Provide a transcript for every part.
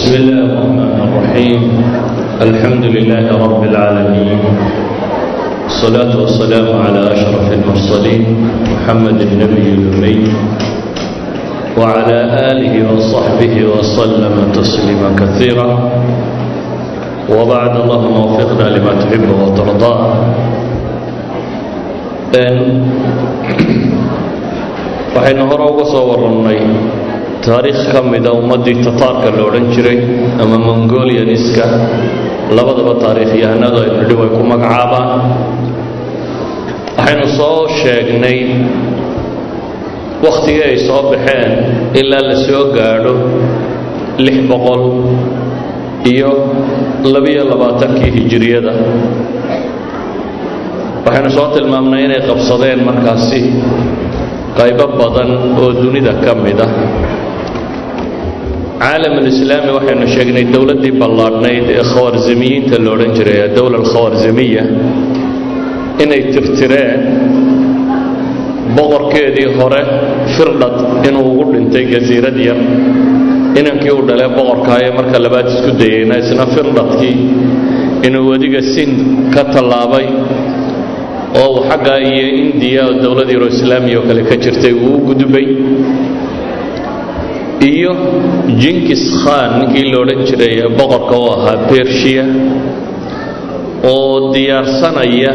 بسم الله الرحمن الرحيم الحمد لله رب العالمين الصلاة والسلام على أشرف المرسلين محمد النبي الأمي وعلى آله وصحبه وسلم تسليما كثيرا وبعد اللهم وفقنا لما تحب وترضاه waxaynu hore uga soo warannay taariikh ka mida ummaddii tataarka la odhan jiray ama mongolianiska labadaba taariikhyahanadu aynu nidhi way ku magacaabaan. Waxaynu soo sheegnay wakhtigii ay soo baxeen ilaa la soo gaadho lix boqol iyo labiyo labaatankii hijiriyada waxaynu soo tilmaamnay inay qabsadeen markaasi qaybo badan oo dunida ka mid ah caalam alislaami waxaynu sheegnay dowladdii ballaadhnayd ee khawarzimiyiinta la odhan jiray adowla alkhawarzimiya inay tirtireen boqorkeedii hore firdhad inuu ugu dhintay jasiirad yar inankii uu dhalee boqorkaayo marka labaad isku dayeyna isna firdhadkii inuu wadiga sind ka tallaabay oo uu xagga iyo indiya oo dowlad yaro islaamiya oo kale ka jirtay uu u gudbay iyo jinkis khan ninkii la odhan jiray boqorka u ahaa bershiya oo diyaarsanaya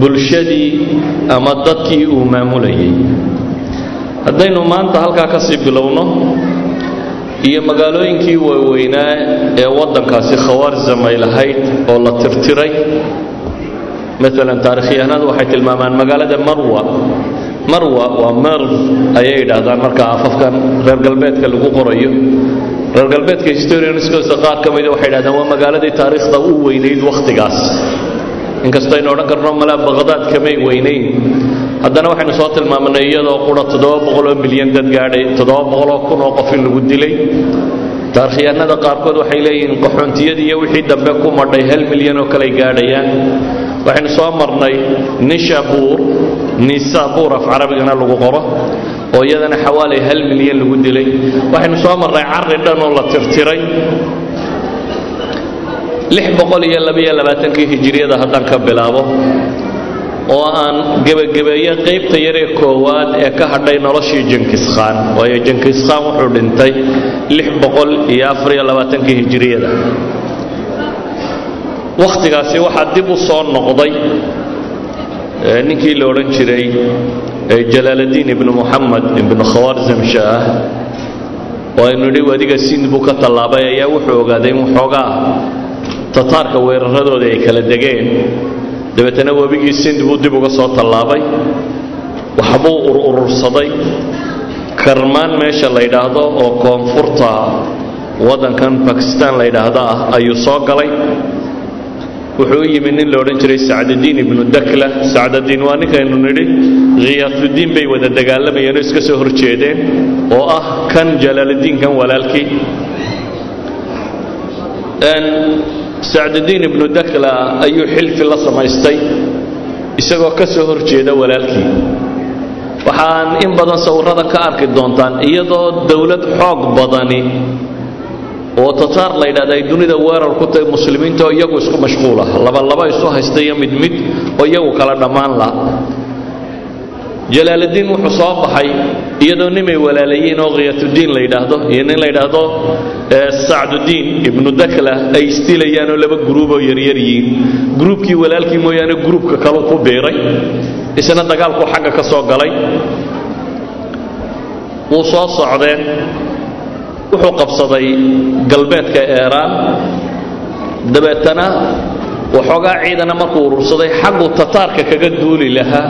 bulshadii ama dadkii uu maamulayay. Haddaynu maanta halkaa ka sii bilowno iyo magaalooyinkii waaweynaa ee waddankaasi khawaarzam ay lahayd oo la tirtiray maalan taarikhyahanadu waxay tilmaamaan magaalada marwa marwa waa merv ayay yidhaahdaan marka afafkan reer galbeedka lagu qorayo. Reer galbeedka historianskoosta qaar ka mida waxay yidhahdaan waa magaaladii taariikhda u weynayd wakhtigaas. Inkastaynu odhan karno malaa baqhdaad kamay weynayn. Haddana waxaynu soo tilmaamnay iyadoo qura boqoloo milyan dad gaadhay boqoloo kun oo qof in lagu dilay. Taarikhyahanada qaarkood waxay leeyihiin qaxoontiyadii iyo wixii dambe ku madhay hal milyan oo kaley gaadhayaan. Waxaynu soo marnay nishabuur nisabuur af carabigana lagu qoro oo iyadana xawaalay hal milyan lagu dilay. Waxaynu soo marnay carri dhan oo la tirtiray. Labaatankii hijiriyada haddaan ka bilaabo oo aan gebagabeeye qaybta yaree koowaad ee ka hadhay noloshii jenkiskhan waayo jenkiskhan wuxuu dhintay labaatankii hijiriyada wakhtigaasi waxaa dib u soo noqday ninkii la odhan jiray jalaaladiin ibnu muxamed ibnu khawarzam shaah oo aynu nidhi wadiga sind buu ka tallaabay ayaa wuxuu ogaaday in waxoogaa tataarka weeraradoodii ay kala degeen. Dabeetana webigii sind buu dib uga soo tallaabay. Waxbuu ururursaday karmaan meesha la yidhaahdo oo koonfurta waddankan bakistan la yidhaahdo ah ayuu soo galay wuxuu u yimid nin la odhan jiray sacdadiin ibnu dakla. Sacdadiin waa ninkaynu nidhi khiyaasudiin bay wada dagaalamayeen oo iska soo horjeedeen oo ah kan jalaaladiinkan walaalkii. Sacdadiin ibnu dakla ayuu xilfi la samaystay isagoo ka soo horjeeda walaalkii. Waxaan in badan sawirada ka arki doontaan iyadoo dowlad xoog badani oo tataar la yidhahda ay dunida weerar ku tahay muslimiinta oo iyagu isku mashquula labalaba isu haysta iyo mid mid oo iyagu kala dhammaan la jalaaladiin wuxuu soo baxay iyadoo nimay walaalayiin oo khiyatudiin la yidhaahdo. Iyo nin la yidhaahdo sacdudiin ibnu dakla ay isdilayaan oo laba gruuboo yaryar yihiin. Gruubkii walaalkii mooyaane gruubka kalu ku biiray isna dagaalkuu xagga ka soo galay. Wuu soo socdeen wuxuu qabsaday galbeedka eeraan dabeetana waxoogaa ciidana markuu urursaday xaggu tataarka kaga duuli lahaa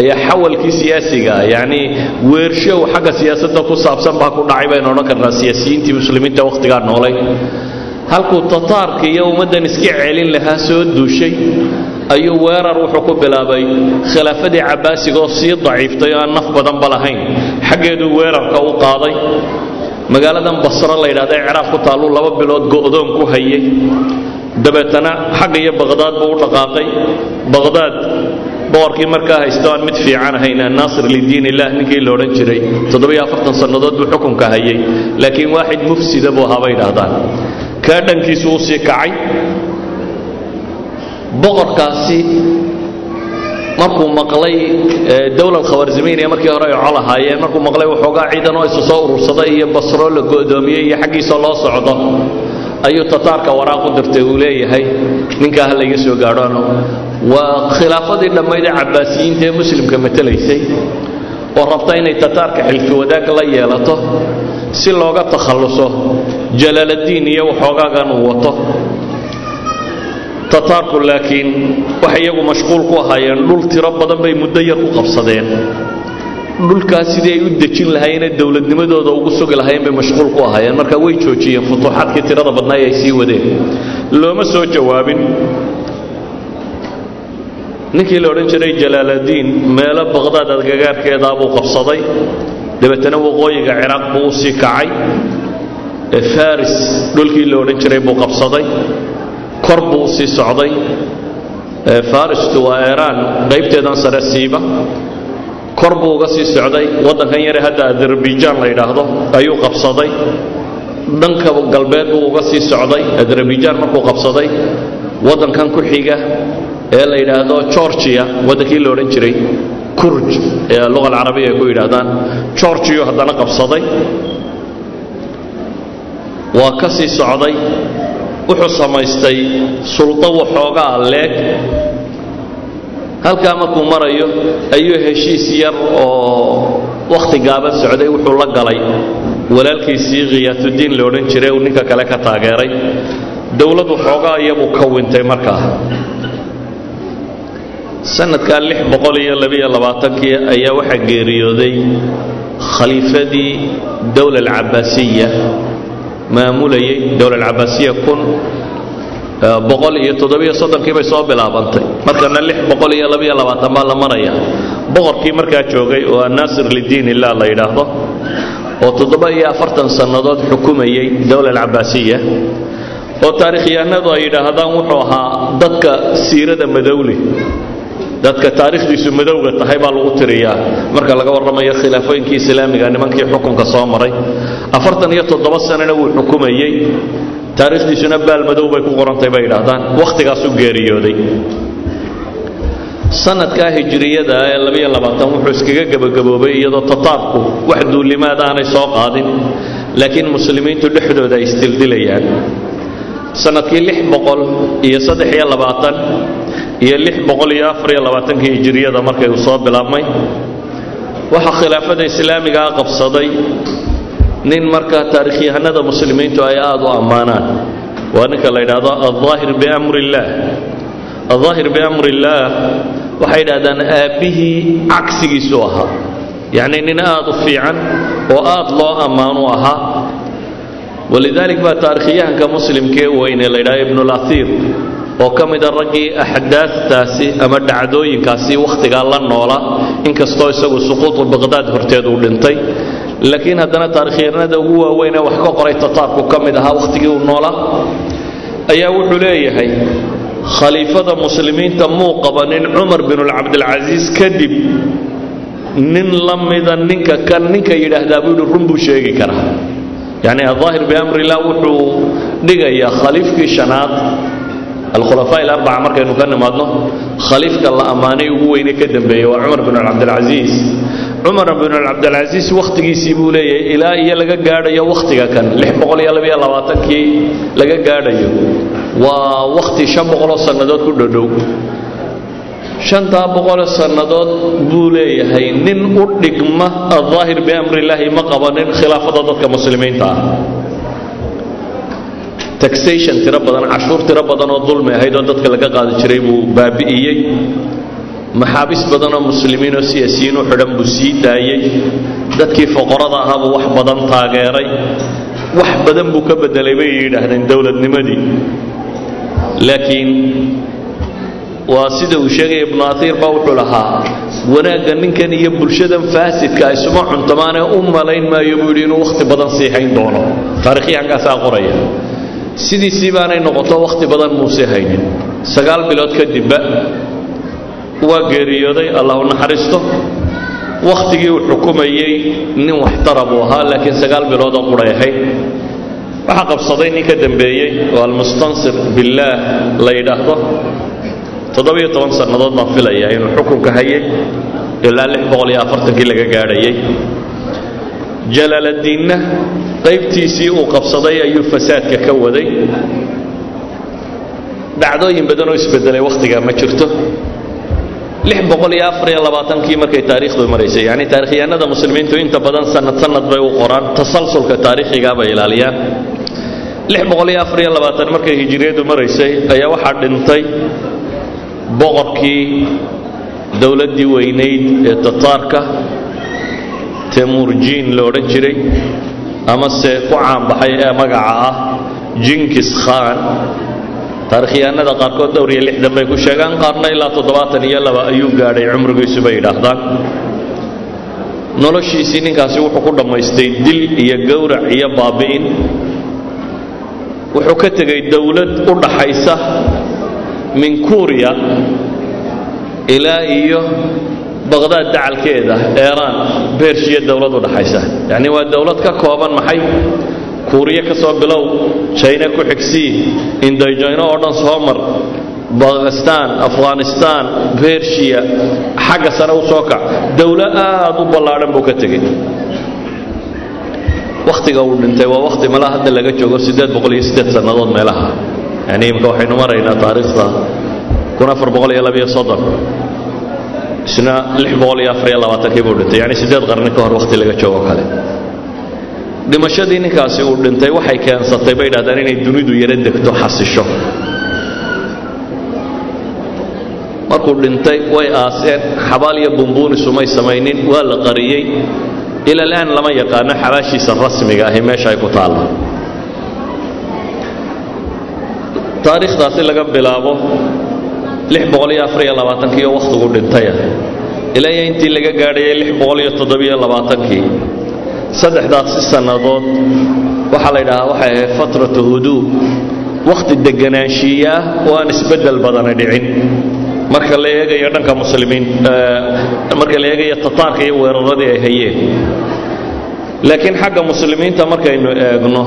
ayaa xawalkii siyaasiga yacnii weershow xagga siyaasadda ku saabsan baa ku dhacay baynu odhan karnaa siyaasiyiintii muslimiinta wakhtigaa noolay. Halkuu tataarka iyo ummaddan iska celin lahaa soo duushay ayuu weerar wuxuu ku bilaabay khilaafadii cabbaasiga oo sii daciiftay oo aan naf badanba lahayn. Xaggeeduu weerarka u qaaday magaaladan basro la yidhahda ee ciraaq ku taalluu laba bilood go'doon ku hayay. Dabeetana xagga iyo baqhdaad buu u dhaqaaqay. Baqhdaad boqorkii markaa haysto aan mid fiican ahayn annaasir lidiin illah ninkii la odhan jiray toddobiyo afartan sannadood buu xukunka hayay. Laakiin waaxid mufsida buu ahaa bay idhaahdaan kaa dhankiisu uu sii kacay. Boqorkaasi markuu maqlay dowlad khawarzimiiniya markii hore ay col markuu maqlay waxoogaa ciidan oo isu soo urursaday iyo basro la go'doomiyey iyo xaggiisa loo socdo. Ayuu tataarka waraaq u dirtay uu leeyahay ninkaa ha layga soo gaadhoano waa khilaafadii dhammayd ee cabbaasiyiinta ee muslimka matelaysay oo rabta inay tataarka xilfi wadaag la yeelato si looga takhalluso jalaaladiin iyo waxoogaagan uu wato tataarku laakiin waxay iyagu mashquul ku ahaayeen dhul tiro badan bay muddo yar u qabsadeen. Dhulkaas sidii ay u dejin lahaayeenee dowladnimadooda ugu sugi lahaayeen bay mashquul ku ahaayeen. Marka way joojiyeen futuuxaadkii tirada badnaa ay sii wadeen. Looma soo jawaabin. Ninkii la odhan jiray jalaaladiin meelo baqhdaad adgagaarkeedaa buu qabsaday. Dabeetana waqooyiga ciraaq buu u sii kacay. Faris dhulkii la odhan jiray buu qabsaday kor buu u sii socday faristu waa iiraan qaybteedan sare siiba. Kor buu uga sii socday waddankan yare hadda adarabijaan la yidhaahdo ayuu qabsaday. Dhanka galbeed buu uga sii socday adarabijaan markuu qabsaday waddankan ku xiga ee la yidhaahdo georgia waddankii la odhan jiray kurj ee luqa alcarabiya ay ku yidhaahdaan georgiyu haddana qabsaday. Waa ka sii socday wuxuu samaystay suldo waxoogaa leeg. Halkaa markuu marayo ayuu heshiis yar oo wakhti gaaban socday wuxuu la galay. Walaalkiisii khiyaatudiin la odhan jiray uu ninka kale ka taageeray. Dowlad waxoogaa iyabuu ka wintay markaa. Sanadkaa lix boqol iyo labiyo labaatankii ayaa waxaa geeriyooday khaliifadii dowla alcabaasiya maamulayay dowla alcabaasiya kun boqol iyo toddobiyo soddonkii bay soo bilaabantay. Markana lix boqol iyo labiyo labaatan baa la maraya. Boqorkii markaa joogay oo annaasir lidiin illah la yidhaahdo oo toddoba iyo afartan sannadood xukumayay dowla alcabaasiya oo taarikhyahanadu ay yidhaahdaan wuxuu ahaa dadka siirada madowle dadka taarikhdiisu madowga tahay baa lagu tiriyaa. Marka laga warramayo khilaafooyinkii islaamiga nimankii xukunka soo maray. Afartan iyo toddoba sanana wuu xukumayey. Taarikhdiisuna baal madow bay ku qorantay bay yidhaahdaan. Wakhtigaasuu geeriyooday. Sanadkaa hijriyada ee labiyo labaatan wuxuu iskaga gebagaboobay iyadoo tataarku wax duulimaad aanay soo qaadin. Laakiin muslimiintu dhexdooda ay isdildilayaan sannadkii lix boqol iyo saddex iyo labaatan iyo hijiriyada markay uu soo bilaabmay. Waxaa khilaafada islaamigaa qabsaday nin markaa taarikhyahanada muslimiintu ay aada u ammaanaan. Waa ninka la yidhaahdo aldaahir biamri illaah aldaahir biamri illaah waxay yidhahdaan aabbihii cagsigiisu ahaa. Yacni nin aada u fiican oo aada loo ammaanu ahaa. Walidalik baa taarikhyahanka muslimkee weyne la yidhahdo ibnulatiir oo ka mida raggii axdaaftaasi ama dhacdooyinkaasi wakhtigaa la noola inkastoo isagu suquutu baqhdaad horteed uu dhintay. Laakiin haddana taarikhyahanada ugu waaweyn ee wax ka qoray tataarku ka mid ahaa wakhtigii uu noolaa ayaa wuxuu leeyahay khaliifada muslimiinta muu qabanin cumar binulcabdilcasiis kadib nin la mida ninka kan ninka yidhaahdaa buu yidhi run buu sheegi karaa. Yacni aldaahir biamrillah wuxuu dhigayaa khaliifkii shanaad alkhulafaa ilarbaca markaynu ka nimaadno khaliifka la ammaanay ugu weyne ka dambeeyey waa cumar bin cabdilcasiis cumar bin cabdilcasiis wakhtigiisii buu leeyahay ilaa iyo laga gaadhayo wakhtiga kan labaatankii laga gaadhayo waa wakhti shan boqoloo sannadood ku dhodhow shantaa boqoloo sannadood buu leeyahay nin u dhigma aldaahir biamrillaahi ma qabanin khilaafada dadka muslimiinta ah taxation tiro badan cashuur tiro badan oo dulmi ahayd oo dadka laga qaadi jiray buu baabi'iyey. Maxaabiis badan oo muslimiin oo siyaasiyiin u xidhan buu sii daayey. Dadkii foqorada ahaa buu wax badan taageeray. Wax badan buu ka bedelay bay yidhaahdeen dowladnimadii. Laakiin waa sida uu sheegaya ibnu atiir baa wuxuu lahaa wanaagga ninkan iyo bulshadan faasidka isuma cuntamaanee u malayn maayo buu yidhi inuu wakhti badan sii hayn doono. Taarikhyahankaasaa qoraya sidiisii baanay noqoto wakhti badan muuse haynin. Sagaal bilood kadibba waa geeriyooday allah u naxariisto. Wakhtigii uu xukumayey nin waxtara buu ahaa laakiin sagaal bilood oo quray ahayd waxaa qabsaday nin ka dambeeyey oo almustansir billaah la yidhaahdo. Toddobiyo toban sannadood baan filayaa inuu xukunka hayay ilaa lix boqol iyo afartankii laga gaadhayay. Jalaaladiinna qaybtiisii uu qabsaday ayuu fasaadka ka waday. Dhacdooyin badan oo isbedelay wakhtigaa ma jirto. Labaatankii markay taariikhdu maraysay yacni taarikhyahanada muslimiintu inta badan sanad sanad bay u qoraan tasalsulka taariikhigaa bay ilaaliyaan. Markay hijiriyadu maraysay ayaa waxaa dhintay boqorkii dowladdii weynayd ee tataarka temurjiin la odhan jiray amase ku caanbaxay ee magaca ah jinkis khan. Taarikhyahanada qaarkood dhowr iyo lixdan bay ku sheegaan qaarna ilaa toddobaatan iyo laba ayuu gaadhay cumrigiisu bay yidhaahdaan noloshiisii ninkaasi wuxuu ku dhammaystay dil iyo gowrac iyo baabi'in. Wuxuu ka tegay dowlad u dhaxaysa min kuuriya ilaa iyo baqdaad dacalkeeda eeraan bershiya dowlad dhaxaysa. Yacni waa dowlad ka kooban maxay? Kuuriya ka soo bilow jayna ku xigsii indayjayno oo dhan soo mar bakistaan afghanistaan bershiya xagga sare u soo kac. Dowlo aad u ballaadhan buu ka tegey. Wakhtiga uu dhintay waa wakhti malaa hadda laga joogo siddeed boqol iyo siddeed sannadood meelaha. Yani imka waxaynu maraynaa taariikhda kun afar boqol iyo labiyo soddon isna lix boqol iyo afar iyo labaatankii buu dhintay. Yani siddeed qarni ka hor wakhti laga joogo kale. Dhimashadii ninkaasi uu dhintay waxay keensatay bay dhahdaan inay dunidu yaro degto xasisho. Markuu dhintay way aaseen xabaal iyo bumbuunisumay samaynin waa la qariyey. Ila alaan lama yaqaano xabaashiisa rasmiga ahi meesha ay ku taalla. Taariikhdaasi laga bilaabo iyo wakhtigu dhintaya ilaa iyo intii laga gaadhayay labaatankii saddexdaasi sannadood waxaa la yidhahaa waxay ahayd fatratu huduu wakhti deganaanshiiye ah oo aan isbeddel badana dhicin. Marka la eegayo dhanka muslimiin marka la eegayo tataarka iyo weeraradii ay hayeen. Laakiin xagga muslimiinta markaynu eegno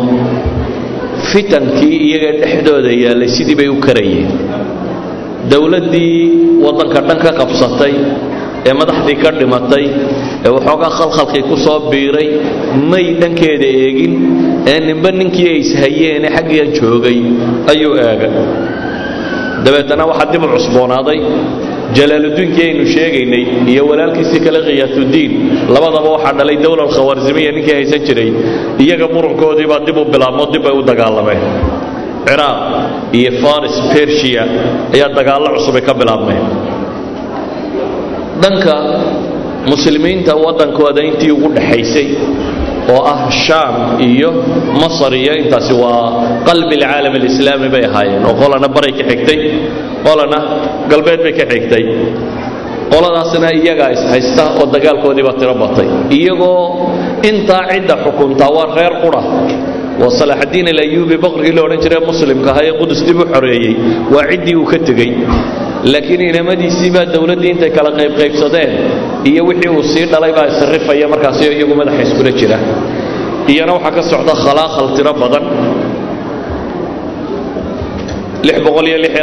fitankii iyaga dhexdooda yaallay sidii bay u karayeen dowladdii waddanka dhan ka qabsatay ee madaxdii ka dhimatay ee waxoogaa khalkhalkii ku soo biiray may dhankeeda eegin ee ninba ninkii ay ishayeene xaggiia joogay ayuu eegay dabeetana waxaa dib u cusboonaaday jalaaludiinkii aynu sheegaynay iyo walaalkiisii kale khiyaatuddiin labadaba waxaa dhalay dowla alkhawarzimiya ninkii haysan jiray iyaga murankoodiibaa dib u bilaabmo dib ay u dagaalameen ciraaq iyo faris bershiya ayaa dagaallo cusubay ka bilaabmeen. Dhanka muslimiinta waddankooda intii ugu dhaxaysay oo ah shaam iyo masar iyo intaasi waa qalbi alcaalam alislaami bay ahaayeen oo qolana baray ka xigtay qolana galbeed bay ka xigtay. Qoladaasna iyagaa ishaysta oo dagaalkoodiibaa tiro batay. Iyagoo intaa cidda xukuntaa waa reer qura waa salaaxaddiin alayuubi boqorkii la odhan jiray muslimka ahaa ee qudus dib u xoreeyey. Waa ciddii uu ka tegey. Laakiin inamadiisii baa dowladdii intay kala qaybqaybsadeen iyo wixii uu sii dhalay baa isrifaya markaasi iyagu madaxa iskula jira. Iyana waxaa ka socda khalaaqal tiro badan.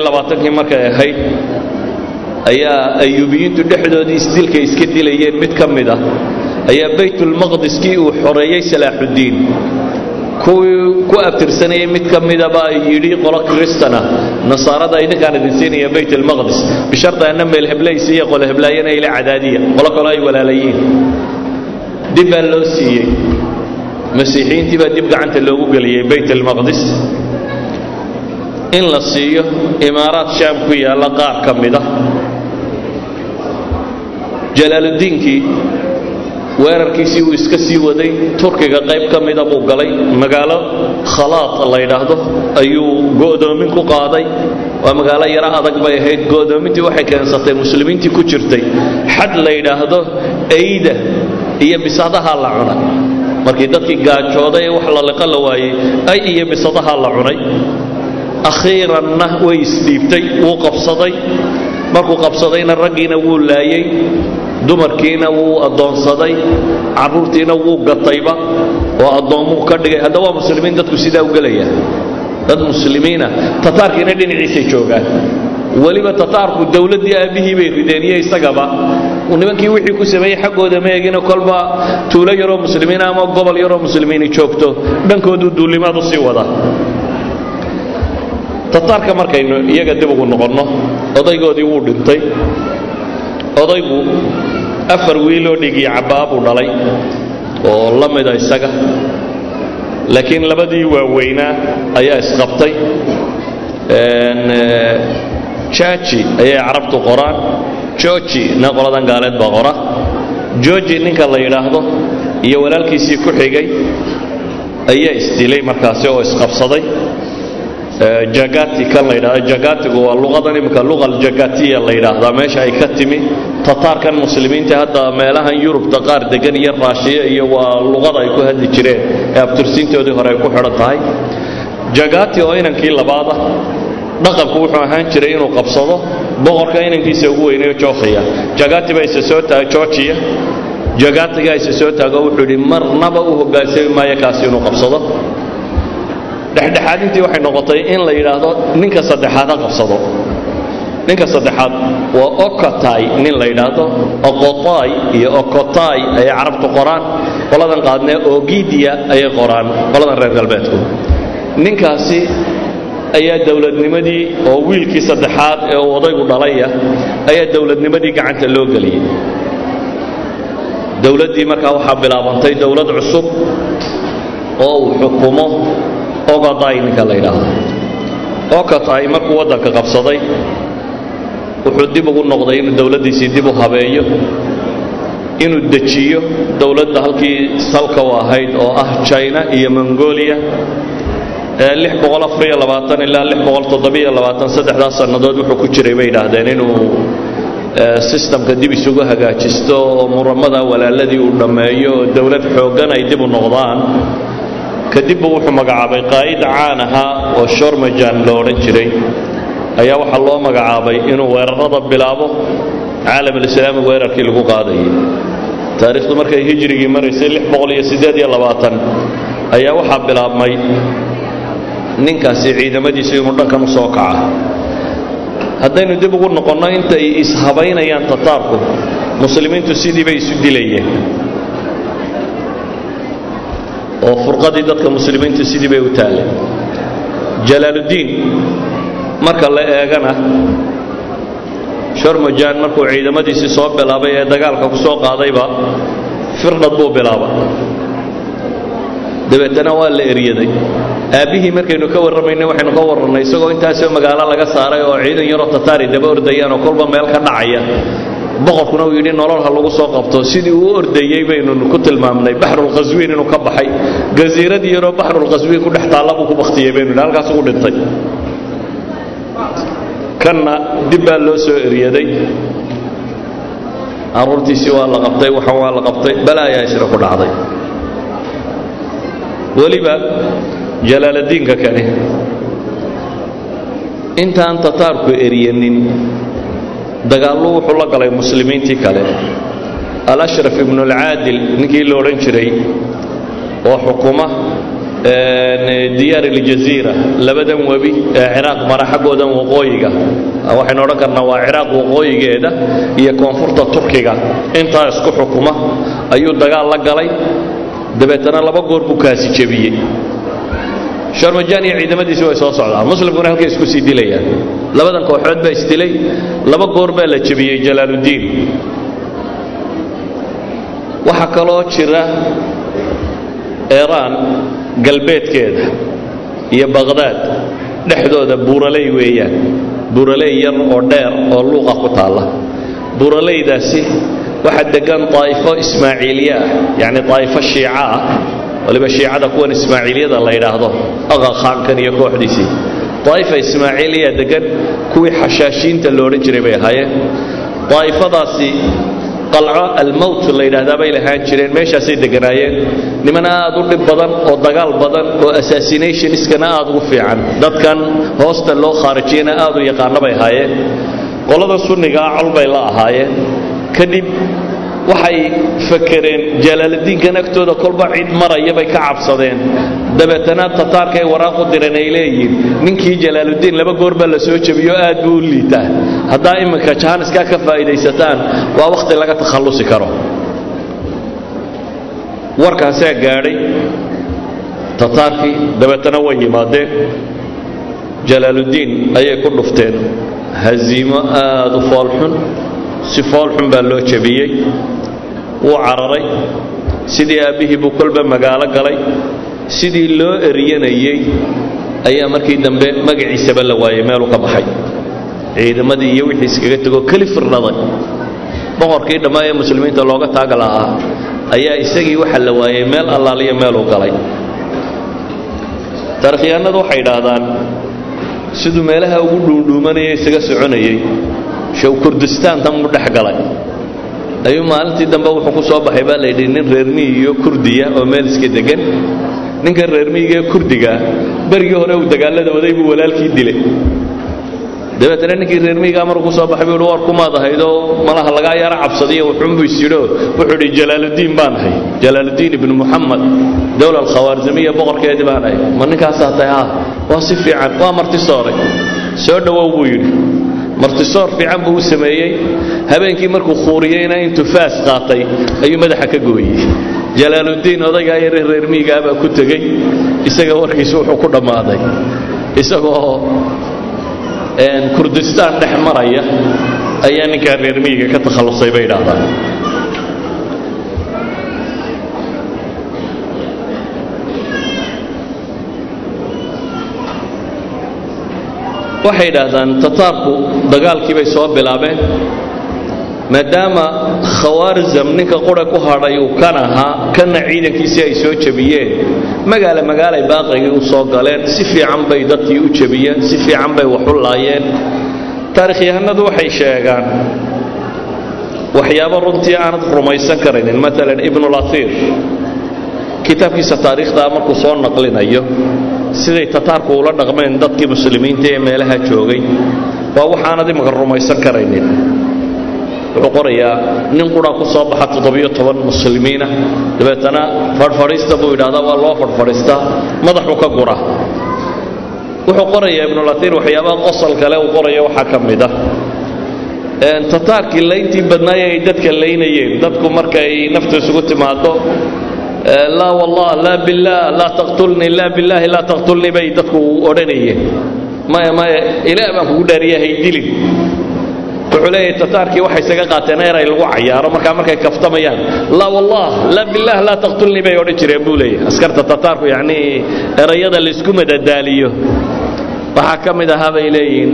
Labaatankii markay ahayd ayaa ayuubiyiintu dhexdoodii isdilkay iska dilayeen mid ka mid ah ayaa baytulmaqdiskii uu xoreeyey salaaxuddiin kuwii ku abtirsanayay mid ka midaba yidhi qolo kristana nasaarada idinkaan idin siinaya bayt almaqdis bisharta anna meel heblaysi iyo qolo heblaayana ila cadaadiya. Qolo kaloo ay walaalayiin. Dib baa loo siiyey. Masiixiyiintii baa dib gacanta loogu geliyey bayt almaqdis in la siiyo imaaraad shaam ku yaalla qaar ka mid ah. Jalaaluddiinkii weerarkiisii uu iska sii waday turkiga qayb ka mida buu galay. Magaalo khalaad la yidhaahdo ayuu go'doomin ku qaaday. Waa magaalo yaro adag bay ahayd. Go'doomintii waxay keensatay muslimiintii ku jirtay. Xad la yidhaahdo eyda iyo bisadaha la cunay. Markii dadkii gaajooday ee wax la liqo la waayey ay iyo bisadaha la cunay. Akhiiranna way isdhiibtay wuu qabsaday. Markuu qabsadayna raggiina wuu laayey dumarkiina wuu addoonsaday carruurtiina wuu gatayba oo addoommuu ka dhigay. Hadda waa muslimiin dadku sidaa u gelaya dad muslimiina tataarkiina dhinaciisay joogaan. Weliba tataarku dowladdii aabbihii bay rideen iyo isagaba. Nimankii wixii ku sameeyey xaggooda ma egina kolba tuulo yaroo muslimiina ama gobol yaroo muslimiini joogto. Dhankooduu duulimaad u sii wada. Tataarka markaynu iyaga dib ugu noqonno odaygoodii wuu dhintay. Odaygu afar wiiloo dhigii cabbaa buu dhalay oo la mida isaga. Laakiin labadii waaweynaa ayaa isqabtay. Jaaji ayay carabtu qoraan. Georgi na qoladan gaaleed baa qora. Georgi ninka la yidhaahdo iyo walaalkiisii ku xigay ayaa isdilay markaasi oo isqabsaday jagati kan la yidhahdo. Jagatigu waa luqadan imika luqa aljagatiya la yidhaahdaa meesha ay ka timi tataarkan muslimiinta hadda meelahan yurubta qaar degan iyo raashiya iyo waa luqada ay ku hadli jireen. Ee abtirsiintoodii hore ku xidhan tahay. Jagati oo inankii labaada dhaqanku wuxuu ahaan jiray inuu qabsado. Boqorka inankiisa ugu weynayo jookhiya jagati baa soo taagay georgiya jagatigaa isa soo taago wuxuu yidhi marnaba u hoggaansami maayo kaasi inuu qabsado dhexdhexaadintii waxay noqotay in la yidhaahdo ninka saddexaad ha qabsado. Ninka saddexaad waa okotay nin la yidhaahdo okotai iyo okotai ayay carabtu qoraan qoladan qaadnee ogidia ayay qoraan qoladan reer galbeedku. Ninkaasi ayaa dowladnimadii oo wiilkii saddexaad ee uu odaygu dhalaya ayaa dowladnimadii gacanta loo geliyey dowladdii markaa waxaa bilaabantay dowlad cusub oo uu xukumo ogoday ninka la yidhaahdo. Okotay markuu waddanka qabsaday wuxuu dib ugu noqday inuu dowladdiisii dib u habeeyo inuu dejiyo dowladda halkii salka u ahayd oo ah china iyo mongolia ilaa saddexdaas sannadood wuxuu ku jiray bay yidhaahdeen inuu sistamka dib isugu hagaajisto oo muramada walaaladii uu dhammeeyo oo dowlad xooggan ay dib u noqdaan kadibbu wuxuu magacaabay qaa'id caan ahaa oo shormajan lo odhan jiray. Ayaa waxaa loo magacaabay inuu weerarada bilaabo caalamalislaami weerarkii lagu qaadayay taariikhdu markay hijrigii maraysay ayaa waxaa bilaabmay ninkaasi ciidamadiisu inuu dhankan u soo kaca. Haddaynu dib ugu noqonno intay ishabaynayaan tataarku muslimiintu sidii bay isu dilayeen oo furqadii dadka muslimiintu sidii bay u taalleen jalaaluddiin marka la eegana shormajan markuu ciidamadiisii soo bilaabay ee dagaalka ku soo qaadayba firdhad buu bilaaba dabeetana waa la eryaday. Aabbihii markaynu ka warramayna waxaynu ka warrannay isagoo intaasoo magaalo laga saaray oo ciidan yaroo tataari daba ordayaan oo kolba meel ka dhacaya boqorkuna uu yidhi nolol ha lagu soo qabto. Sidii uu ordayey baynu ku tilmaamnay baxrulkhaswiin inuu ka baxay. Gasiiradii yaroo baxrulkhaswiin ku dhex taalla buu ku baktiyey baynu halkaas ugu dhintay. Kanna dib baa loo soo eryaday carruurtiisii waa la qabtay waxan waa la qabtay balaayaa isna ku dhacday. Weliba jalaaladiinka kani intaan tataarku eryanin dagaallu wuxuu la galay muslimiintii kale. Alashraf ibnu alcaadil ninkii la odhan jiray oo xukuma diyaar aljaziira labadan webi ee ciraaq mara xaggoodan waqooyiga. Waxaynu odhan karnaa waa ciraaq waqooyigeeda iyo koonfurta turkiga. Intaa isku xukuma ayuu dagaal la galay. Dabeetana laba goor buu kaasi jebiyey sharmajan iyo ciidamadiisi way soo socdaan muslimkuna halkay isku sii dilayaan. Labadan kooxood baa isdilay laba goor baa la jebiyey jalaaluddiin waxaa kaloo jira eeraan galbeedkeeda iyo baqhdaad dhexdooda buuraley weeyaan. Buuraley yar oo dheer oo luuqa ku taalla. Buuralaydaasi waxaa degan daa'ifo ismaaciiliye ah yacni daa'ifo shiica ah waliba shiicada kuwan ismaaciiliyada la yidhaahdo aqa khaankan iyo kooxdiisii daa'ifa ismaaciiliya degan kuwii xashaashiinta lo odhan jiray bay ahaayeen. Daa'ifadaasi qalco almowt la yidhaahdaa bay lahaan jireen meeshaasay deganaayeen. Niman aad u dhib badan oo dagaal badan oo assassinationskana aad ugu fiican. Dadkan hoosta loo khaarijiyana aad u yaqaano bay ahaayeen. Qolada sunnigaa col bay la ahaayeen. Kadib waxay fakereen jalaaladiinkan agtooda kolba cid maraya bay ka cabsadeen. Dabeetana tataarkay waraaq u direen ay leeyihiin. Ninkii jalaaludiin laba goor baa la soo jebiyo aad buu u liitaa haddaa iminka jaaniskaa ka faa'iidaysataan waa wakhti laga takhallusi karo. Warkaasaa gaadhay. Tataarkii dabeetana way yimaadeen. Jalaaludiin ayay ku dhufteen haziimo aad u foolxun si foolxun baa loo jebiyey wuu cararay. Sidii aabbihii buu kolba magaalo galay. Sidii loo eryanayey ayaa markii dambe magaciisaba la waayey meeluu ka baxay. Ciidamadii iyo wixii iskaga tegoo keli firnaday boqorkii dhammaa ee muslimiinta looga taaga lahaa ayaa isagii waxa la waayey meel allaaliyo meeluu galay. Taarikhyahanadu waxay idhaahdaan siduu meelaha ugu dhuundhuumanaya isaga soconayey show kurdistaantan mu dhex galay. Maalintii dambe wuxuu ku soo baxay baa layidhi nin reermiyi iyo kurdiya oo meel iska degan ninkan reermiyiga ee kurdigaa berigii hore uu dagaalada waday buu walaalkii dilay. Dabeetana ninkii reermiyigaa markuu ku soo baxay buu war kumaad ahaydoo malaha lagaa yaro cabsadiyo wuxuunbuu isyidho wuxuu idhi jalaaludiin baan ahay jalaaludiin ibnu muxamed dowla alkhawaarzamiya boqorkeedii baan ahay. Ma ninkaasaa tahay? Ah waa si fiican waa martisooray soo dhowow buu yidhi martisoor fiican buu u sameeyey. Habeenkii markuu khuuriyeyna intuu faas qaatay ayuu madaxa ka gooyey. Jalaaludiin odaygaa yare reermiyigaa baa ku tegey. Isaga warkiisu wuxuu ku dhammaaday. Isagoo kurdistaan dhex maraya ayaa ninkaa reermiyiga ka takhallusay bay idhaahdaan waxay idhaahdaan tataarku dagaalkii bay soo bilaabeen maadaama khawaarzam ninka qura ku hadhay uu kan ahaa kanna ciidankiisii ay soo jebiyeen magaala magaalay baaqigii u soo galeen si fiican bay dadkii u jebiyeen si fiican bay wax u laayeen. Taarikhyahanadu waxay sheegaan waxyaabo runtii aanad rumaysan karaynin. Maalan ibnulatiir kitaabkiisa taariikhdaa markuu soo naqlinayo siday tataarku ula dhaqmeen dadkii muslimiinta ee meelaha joogay waa waxaanad imanka rumaysan karaynin. Wuxuu qorayaa nin quraa ku soo baxa toddobiyo toban muslimiina. Dabeetana fadhfadhiista buu yidhahdaa waa loo fadhfadhiistaa madaxu ka gura. Wuxuu qorayaa ibnulatiir waxyaabaha qosol kale uu qoraya waxaa ka mid ah. Tataarkii layntii badnaaya ay dadka laynayeen. Dadku markay naftu isugu timaado laa wallah laa billaah laa taqtulnii laa billaahi laa taqtulnii bay dadku odhanayeen. Maya maya ilaah baan kugu dhaariya haydilin wuxuu leeyahay tataarkii waxay isaga qaateen eray lagu cayaaro markaa markay kaftamayaan laa wallah laa billaah laa taqtulnii bay odhan jireen buu leeyahay. Askarta tataarku yacnii erayada laysku madadaaliyo. Waxaa ka mid ahaa bay leeyihiin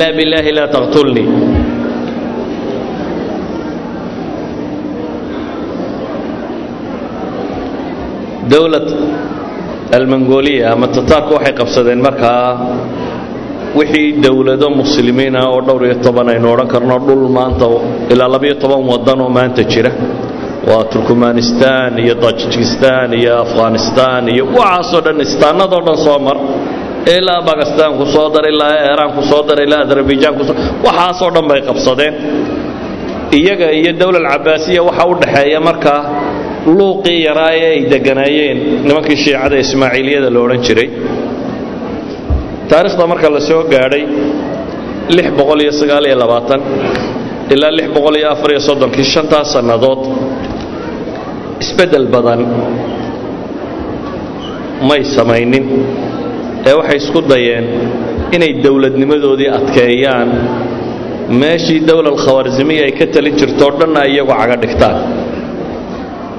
laa billaahi laa taqtulnii dowlad almongoliya ama tataarku waxay qabsadeen markaa wixii dowlado muslimiina oo dhowr iyo toban aynu odhan karno dhul maanta ilaa labiyo toban waddan oo maanta jira. Waa turkmanistan iyo tajikistan iyo afghanistan iyo waxaasoo dhan dhan soo mar. Ilaa bakistan ku soo dar ilaa iiraan ku soo dar ilaa azerbaijan ku soo waxaasoo dhan bay qabsadeen. Iyaga iyo dowlal cabaasiya waxa u dhaxeeya markaa luuqii yaraa ee ay deganaayeen nimankii shiicada ismaaciiliyada la odhan jiray. Taarikhda marka la soo gaadhay ilaa kii shantaas sannadood isbeddel badan may samaynin ee waxay isku dayeen inay dowladnimadoodii adkeeyaan. Meeshii dowlal khawarzimiya ay ka talin jirtoo dhanna iyagu caga dhigtaan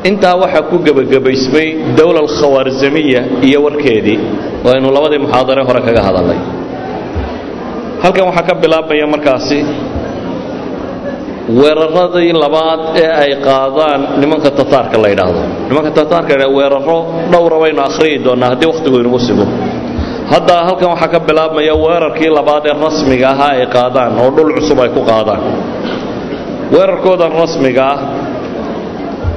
intaa waxaa ku gebagabaysmay dowlal khawaarzamiya iyo warkeedii oo aynu labadii muxaadare hore kaga hadalnay. Halkan waxaa ka bilaabmaya markaasi weeraradii labaad ee ay qaadaan nimanka tataarka la yidhaahdo. Nimanka tataarka la weeraro dhowra baynu akhriyi doonnaa haddii wakhtigu inagu sigo hadda halkan waxaa ka bilaabmaya weerarkii labaad ee rasmiga ahaa ay qaadaan oo dhul cusub ay ku qaadaan. Weerarkoodan rasmiga ah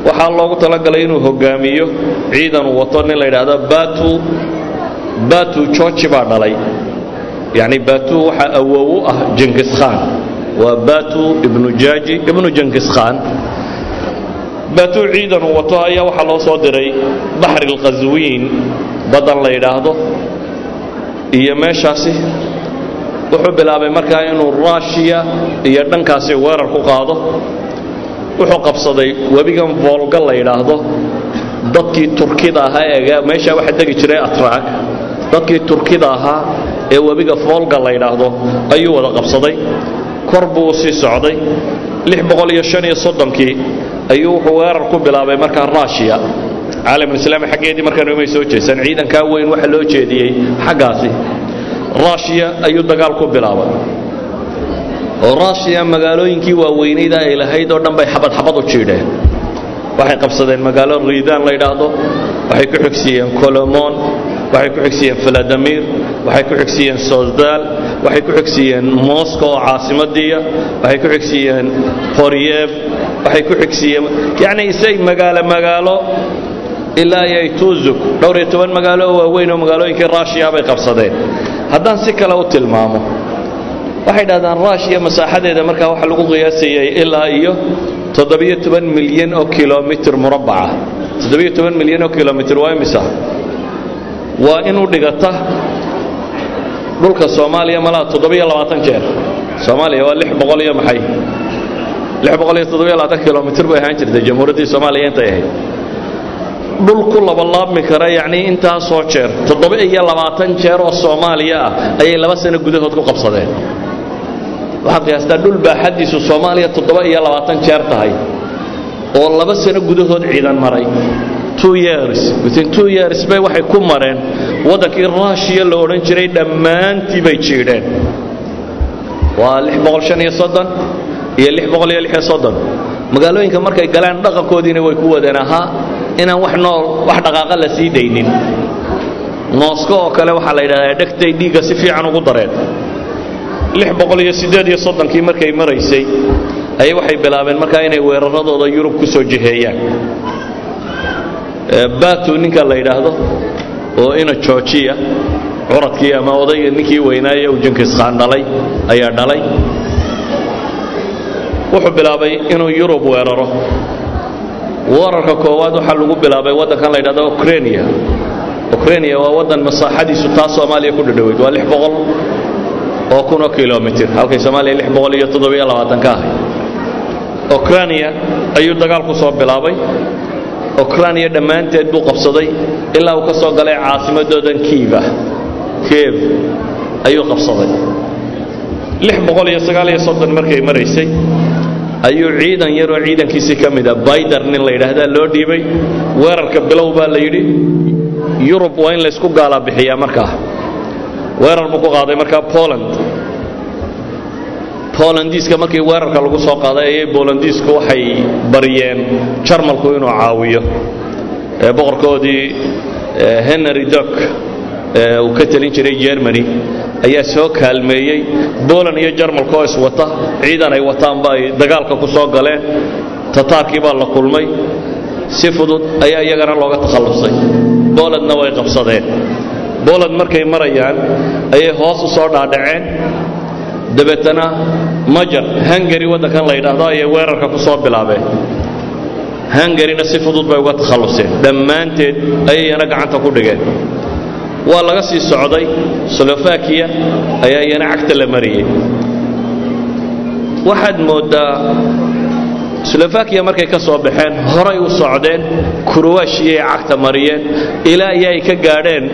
waxaa loogu talagalay inuu hogaamiyo ciidan uu wato nin la yidhaahdo batu batu georgi baa dhalay. Yacni batu waxaa awow u ah jengis khan. Waa batu ibnu jaaji ibnu jankis khan. Batu ciidan wato ayaa waxaa loo soo diray baxri alkhaswiin baddan la yidhaahdo. Iyo meeshaasi wuxuu bilaabay markaa inuu ruushiya iyo dhankaasi weerar ku qaado wuxuu qabsaday webigan voolga la yidhaahdo dadkii turkida ahaa ee meeshaa waxaa degi jiray atraak dadkii turkida ahaa ee webiga voolga la yidhaahdo ayuu wada qabsaday. Kor buu u sii socday. Kii ayuu wuxuu weerar ku bilaabay markaa ruushiya caalamulislaami xaggeedii markaan umay soo jeesan ciidankaa weyn waxa loo jeediyey xaggaasi. Ruushiya ayuu dagaal ku bilaabay oo ruushiya magaalooyinkii waaweynayda ay lahayd oo dhan bay xabad xabad u jiidheen. Waxay qabsadeen magaalo riidaan la yidhaahdo waxay ku xigsiiyeen colomon waxay ku xigsiiyeen faladimir waxay ku xigsiiyeen sosdal waxay ku xigsiiyeen moscow oo caasimadiiya waxay ku xigsiiyeen qoryev waxay ku xigsiiyeen yacni isay magaalo magaalo ilaa iyo tuzuk dhowr iyo toban magaalo oo waaweyn oo magaalooyinkii ruushiya bay qabsadeen. Haddaan si kale u tilmaamo waxay dhahdaan ruushiya masaaxadeeda markaa waxaa lagu qiyaasayay ilaa iyo toddobiyo toban milyan oo kilomitr murabbaca. Toddobiyo toban milyan oo kilomitr waa imisa? Waa inuu dhigata dhulka soomaaliya malaa toddobiyo labaatan jeer. Soomaaliya waa lix boqol iyo maxay? Lix boqol iyo toddobiyo labaatan kilomitr bay ahaan jirtay jamhuuriyaddii soomaaliya intay ahayd. Dhul ku labalaabmi kara yacnii intaasoo jeer toddoba iyo labaatan jeer oo soomaaliya ah ayay laba sano gudahood ku qabsadeen waxaad qiyaastaa dhul baaxaddiisu soomaaliya toddoba iyo labaatan jeer tahay oo laba sano gudahood ciidan maray. Two years within two years bay waxay ku mareen waddankii ruushiya la odhan jiray dhammaantii bay jiidheen. Waa lix boqol shan iyo soddon iyo lix boqol iyo lix iyo soddon. Magaalooyinka markay galaan dhaqankoodiina way ku wadeen ahaa inaan wax nool wax dhaqaaqa la sii daynin. Moosko oo kale waxaa la yidhahdaa dhegtay dhiigga si fiican ugu dareen lix boqol iyo siddeed iyo soddonkii markay maraysay ayay waxay bilaabeen markaa inay weeraradooda yurub ku soo jiheeyaan. Batu ninka la yidhaahdo oo ina joojiya curadkii ama odayga ninkii weynaaye uu jinkiskaan dhalay ayaa dhalay. Wuxuu bilaabay inuu yurub weeraro. Weerarka koowaad waxaa lagu bilaabay waddankan la yidhahdo ukrainia ukrainia waa waddan masaaxadiisu taa soomaaliya ku dhadhoweyd waa oo kunoo kilomitr halkay soomaaliya lix boqol iyo toddobiyo labaatan ka ahay. Ukrainia ayuu dagaal ku soo bilaabay. Ukrainia dhammaanteed buu qabsaday ilaa uu ka soo galay caasimadoodan kiiv ah. Kiev ayuu qabsaday. Lix boqol iyo sagaal iyo soddon markay maraysay ayuu ciidan yaroo ciidankiisii ka mid a bayder nin la yidhaahdaa loo dhiibay. Weerarka bilow baa la yidhi yurub waa in laysku gaalaa bixiyaa markaa weerar buu ku qaaday markaa poland. Bolandiiska markii weerarka lagu soo qaaday ayay bolandiisku waxay baryeen jarmalku inuu caawiyo. Boqorkoodii henry dok uu ka telin jiray germany ayaa soo kaalmeeyey. Boland iyo jarmalka oo iswata ciidan ay wataanba ay dagaalka ku soo galeen. Tataarkii baa la kulmay. Si fudud ayaa iyagana looga takhallusay bolandna way qabsadeen boland markay marayaan ayay hoos u soo dhaadhaceen. Dabeetana majar hungari waddankan la yidhaahdo ayay weerarka ku soo bilaabeen. Hungarina si fudud bay uga takhalluseen dhammaanteed ayayana gacanta ku dhigeen. Waa laga sii socday slovakiya ayaa iyana cagta la mariyey waxaad mooddaa slovakiya markay ka soo baxeen horay u socdeen kurwashiyay cagta mariyeen ilaa iyo ay ka gaadheen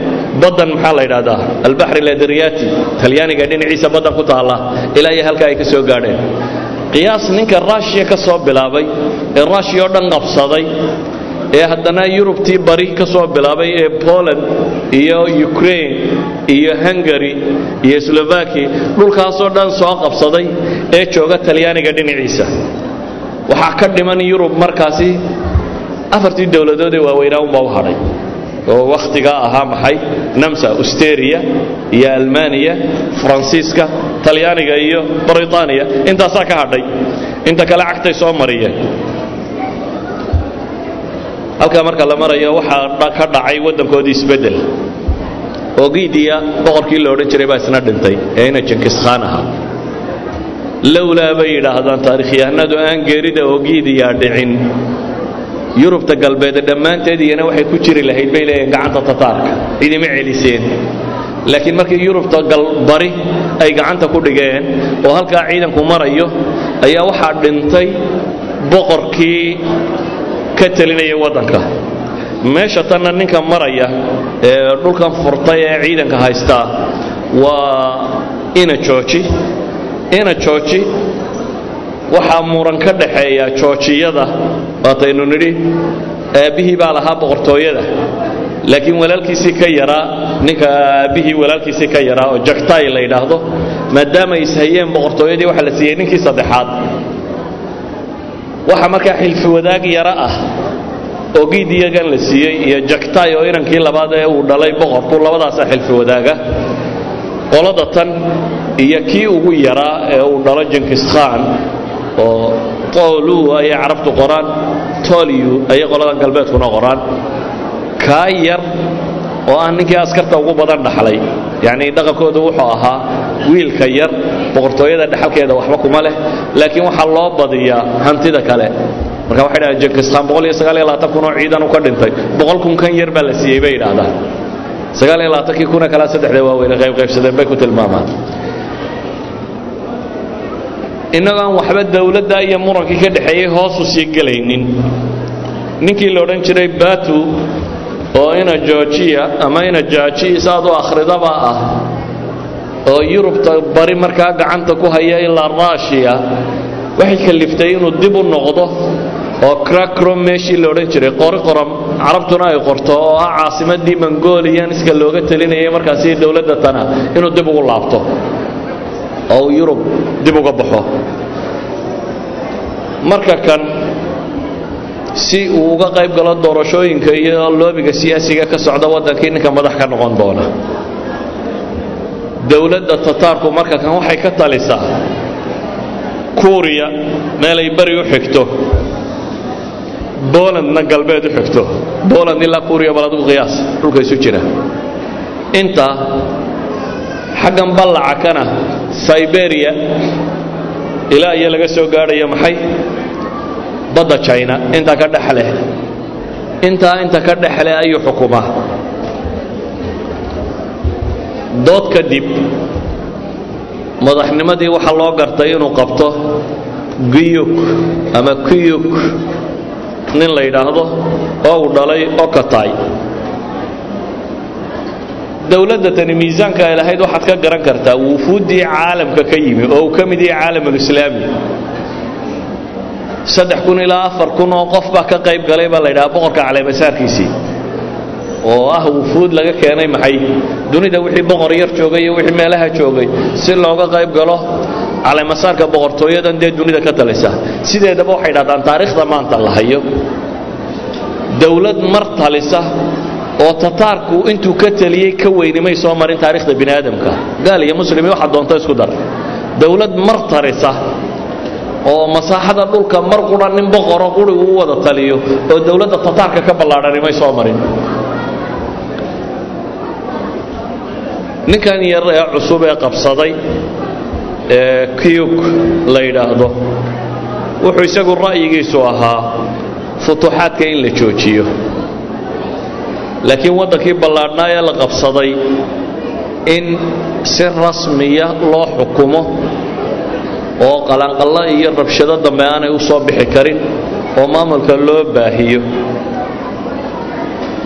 baddan maxaa la yidhahdaa albaxri ladriyati talyaaniga dhinaciisa baddan ku taalla ilaa iyo halkaa ay ka soo gaadheen. Qiyaas ninka ruushiya ka soo bilaabay ee ruushiya oo dhan qabsaday ee haddana yurubtii bari ka soo bilaabay ee poland iyo ukraine iyo hungary iyo slovaki dhulkaasoo dhan soo qabsaday ee jooga talyaaniga dhinaciisa waxaa ka dhiman yurub markaasi afartii dowladood ee waaweynaa unbaa u oo wakhtigaa ahaa maxay? Namsa usteria iyo almaniya faransiiska talyaaniga iyo britaniya intaasaa ka hadhay. Inta kale cagtay soo mariyeen. Halkaa marka la marayo waxaa ka dhacay waddankoodii isbeddel. Oo giidiya boqorkii la odhan jiray baa isna dhintay ee ina jinkis khaan ahaa lowlaa bay yidhaahdaan taarikhyahanadu aan geerida ogiidiyaa dhicin yurubta galbeed dhammaanteed iyana waxay ku jiri lahayd bay leeyihiin gacanta tataarka cidima celiseen laakiin markii yurubta galbari ay gacanta ku dhigeen oo halkaa ciidanku marayo ayaa waxaa dhintay boqorkii ka telinaya waddanka meesha tanna ninka maraya ee dhulkan furtay ee ciidanka haystaa waa ina jooji ina jooji waxaa muran ka dhaxeeya joojiyada waataynu nidhi aabbihii baa lahaa boqortooyada. Laakiin walaalkiisii ka yaraa ninka aabbihii walaalkiisii ka yaraa oo jaktay la yidhaahdo maadaama ay ishayeen boqortooyadii waxaa la siiyey ninkii saddexaad. Waxa markaa xilfi wadaag yaro ah oo giid iyagan la siiyey iyo jaktay oo inankii labaad ee uu dhalay boqorku labadaasaa xilfi wadaaga qolada tan iyo kii ugu yaraa ee uu dhalo jinkis khan oo tolu ayay carabtu qoraan tolyu ayay qoladan galbeedkuna qoraan. Kaa yar oo ah ninkii askarta ugu badan dhaxlay yacnii dhaqankoodu wuxuu ahaa wiilka yar boqortooyada dhexalkeeda waxba kuma leh laakiin waxaa loo badiyaa hantida kale. Marka waxay dhahdeen jinkiskaan boqol iyo sagaal iyo labaatan kun oo ciidan u ka dhintay boqol kun kan yar baa la siiyey bay yidhaahdaan sagaal iyo labaatankii kuna kalaa saddexda waaweyne qaybqaybsadeen bay ku tilmaamaan innagoo waxba dowladda iyo murankii ka dhexeeyey hoosu sii gelaynin ninkii la odhan jiray batu oo ina georgiya ama ina jaaji saad u akhridaba ah oo yurubta bari markaa gacanta ku haya ilaa ruushiya waxay kaliftay inuu dib u noqdo oo crakrom meeshii la odhan jiray qori qoram carabtuna ay qorto oo ah caasimadii mongolianiska looga talinayay markaasi dowladda tana inuu dib ugu laabto. Oo uu yurub dib uga baxo. Marka kan si uu uga qayb galo doorashooyinka iyo loobiga siyaasiga ka socda waddankii ninka madax ka noqon doona. Dowladda tataarku marka kan waxay ka talisaa kuuriya meelay bari u xigto bolandna galbeed u xigto. Boland ilaa kuuriya bal adigu qiyaas. Dhulka isu jira. Intaa xaggan ballaca kana siberia ilaa iyo laga soo gaadhayo maxay? Badda jina intaa ka dhexleh intaa inta ka dhexleh ayuu xukumaa. Dood kadib madaxnimadii waxaa loo gartay inuu qabto giyuk ama kiyuk nin la yidhaahdo oo uu dhalay okatay dowladda tani miisaanka ay lahayd waxaad ka garan kartaa wufuuddii caalamka ka yimi oo uu ka mid yahay caalamulislaami saddex kun ilaa afar kun oo qof baa ka qayb galay baa la yidhaha boqorka caleemasaarkiisii oo ah wufuud laga keenay maxay? Dunida wixii boqor yar joogay iyo wixii meelaha joogay si looga qayb galo caleemasaarka boqortooyadan dee dunida ka talisa sideedaba waxay dhahdaan taariikhda maanta la hayo. Dowlad mar talisa oo tataarku intuu ka taliyey ka weynimay soo marin taarikhda bini aadamka gaal iyo muslimi waxaa doonto isku dar. Dowlad mar tarisa oo masaaxada dhulka mar qura nin boqoro qurigu u wada taliyo oo dowladda tataarka ka ballaadhanimay soo marin. Ninkan yar ee cusub ee qabsaday ee kiyuk la yidhaahdo. Wuxuu isagu ra'yigiisu ahaa futuuxaadka in la joojiyo. Laakiin waddankii ballaadhnaa ee la qabsaday in si rasmiya loo xukumo oo qalanqallo iyo rabshado dambe aanay u soo bixi karin oo maamulka loo baahiyo.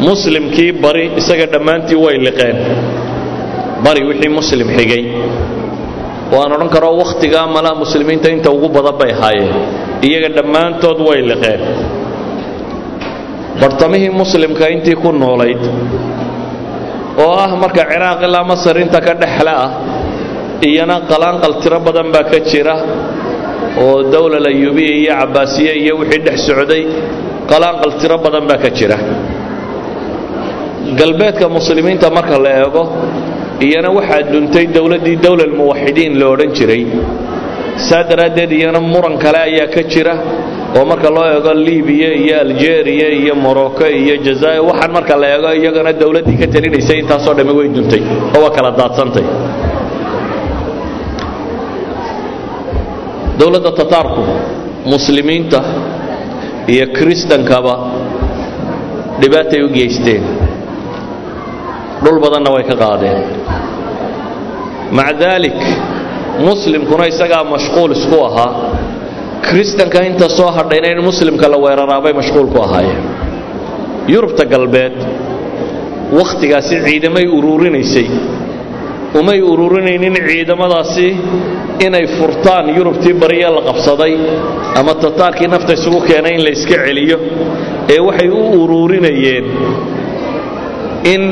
Muslimkii bari isaga dhammaantii way liqeen. Bari wixii muslim xigay waan odhan karoo wakhtigaa malaa muslimiinta inta ugu badan bay ahaayeen iyaga dhammaantood way liqeen. Bartamihii muslimka intii ku noolayd oo ah marka ciraaq ilaa masar inta ka dhexle ah iyana qalaanqal tiro badan baa ka jira oo dowla layubiya iyo cabbaasiye iyo wixii dhex socday qalaanqal tiro badan baa ka jira. Galbeedka muslimiinta marka la eego iyana waxaa duntay dowladdii dowla almuwaxidiin la odhan jiray. Saa daraaddeed iyana muran kale ayaa ka jira oo marka loo eego libiya iyo aljeeriya iyo morocco iyo jazaa'ir waxaan marka la eego iyagana dowladdii ka talinaysay intaasoo dhammi way duntay oo waa kala daadsantay. Dowladda tataarku muslimiinta iyo kiristankaba dhibaatay u geysteen. Dhul badanna way ka qaadeen maca daalik muslimkuna isagaa mashquul isku ahaa. Kiristanka inta soo hadhayna in muslimka la weeraraabay mashquul ku ahaayeen yurubta galbeed wakhtigaasi ciidamay uruurinaysay. Umay uruurinaynin ciidamadaasi inay furtaan yurubtii bariya la qabsaday ama tataarkii nafta isugu keenay in la iska celiyo ee waxay u uruurinayeen in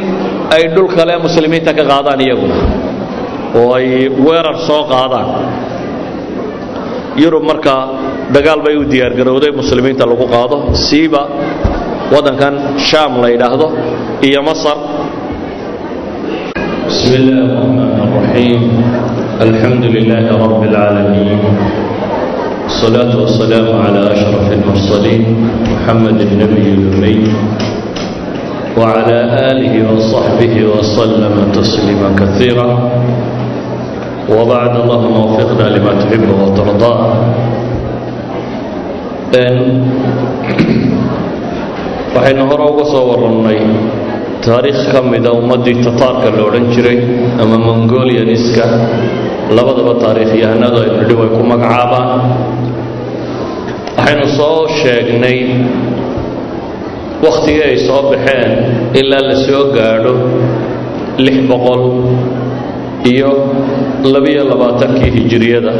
ay dhul kale muslimiinta ka qaadaan iyaguna oo ay weerar soo qaadaan yurub markaa dagaal bay u diyaargarowday muslimiinta lagu qaado siiba waddankan shaam la yidhaahdo iyo masar بسم الله الرحمن الرحيم الحمد لله رب العالمين الصلاة والسلام على أشرف المرسلين محمد النبي الأمي وعلى آله وصحبه وسلم تسليما كثيرا وبعد اللهم وفقنا لما تحب وترضاه waxaynu hore uga soo warannay taariikh ka mida ummaddii tataarka la odhan jiray ama mongolianiska labadaba taariikhyahanadu aynu nidhi way ku magacaabaan waxaynu soo sheegnay wakhtigii ay soo baxeen ilaa la soo gaadho lix boqol iyo labiyo labaatankii hijiriyada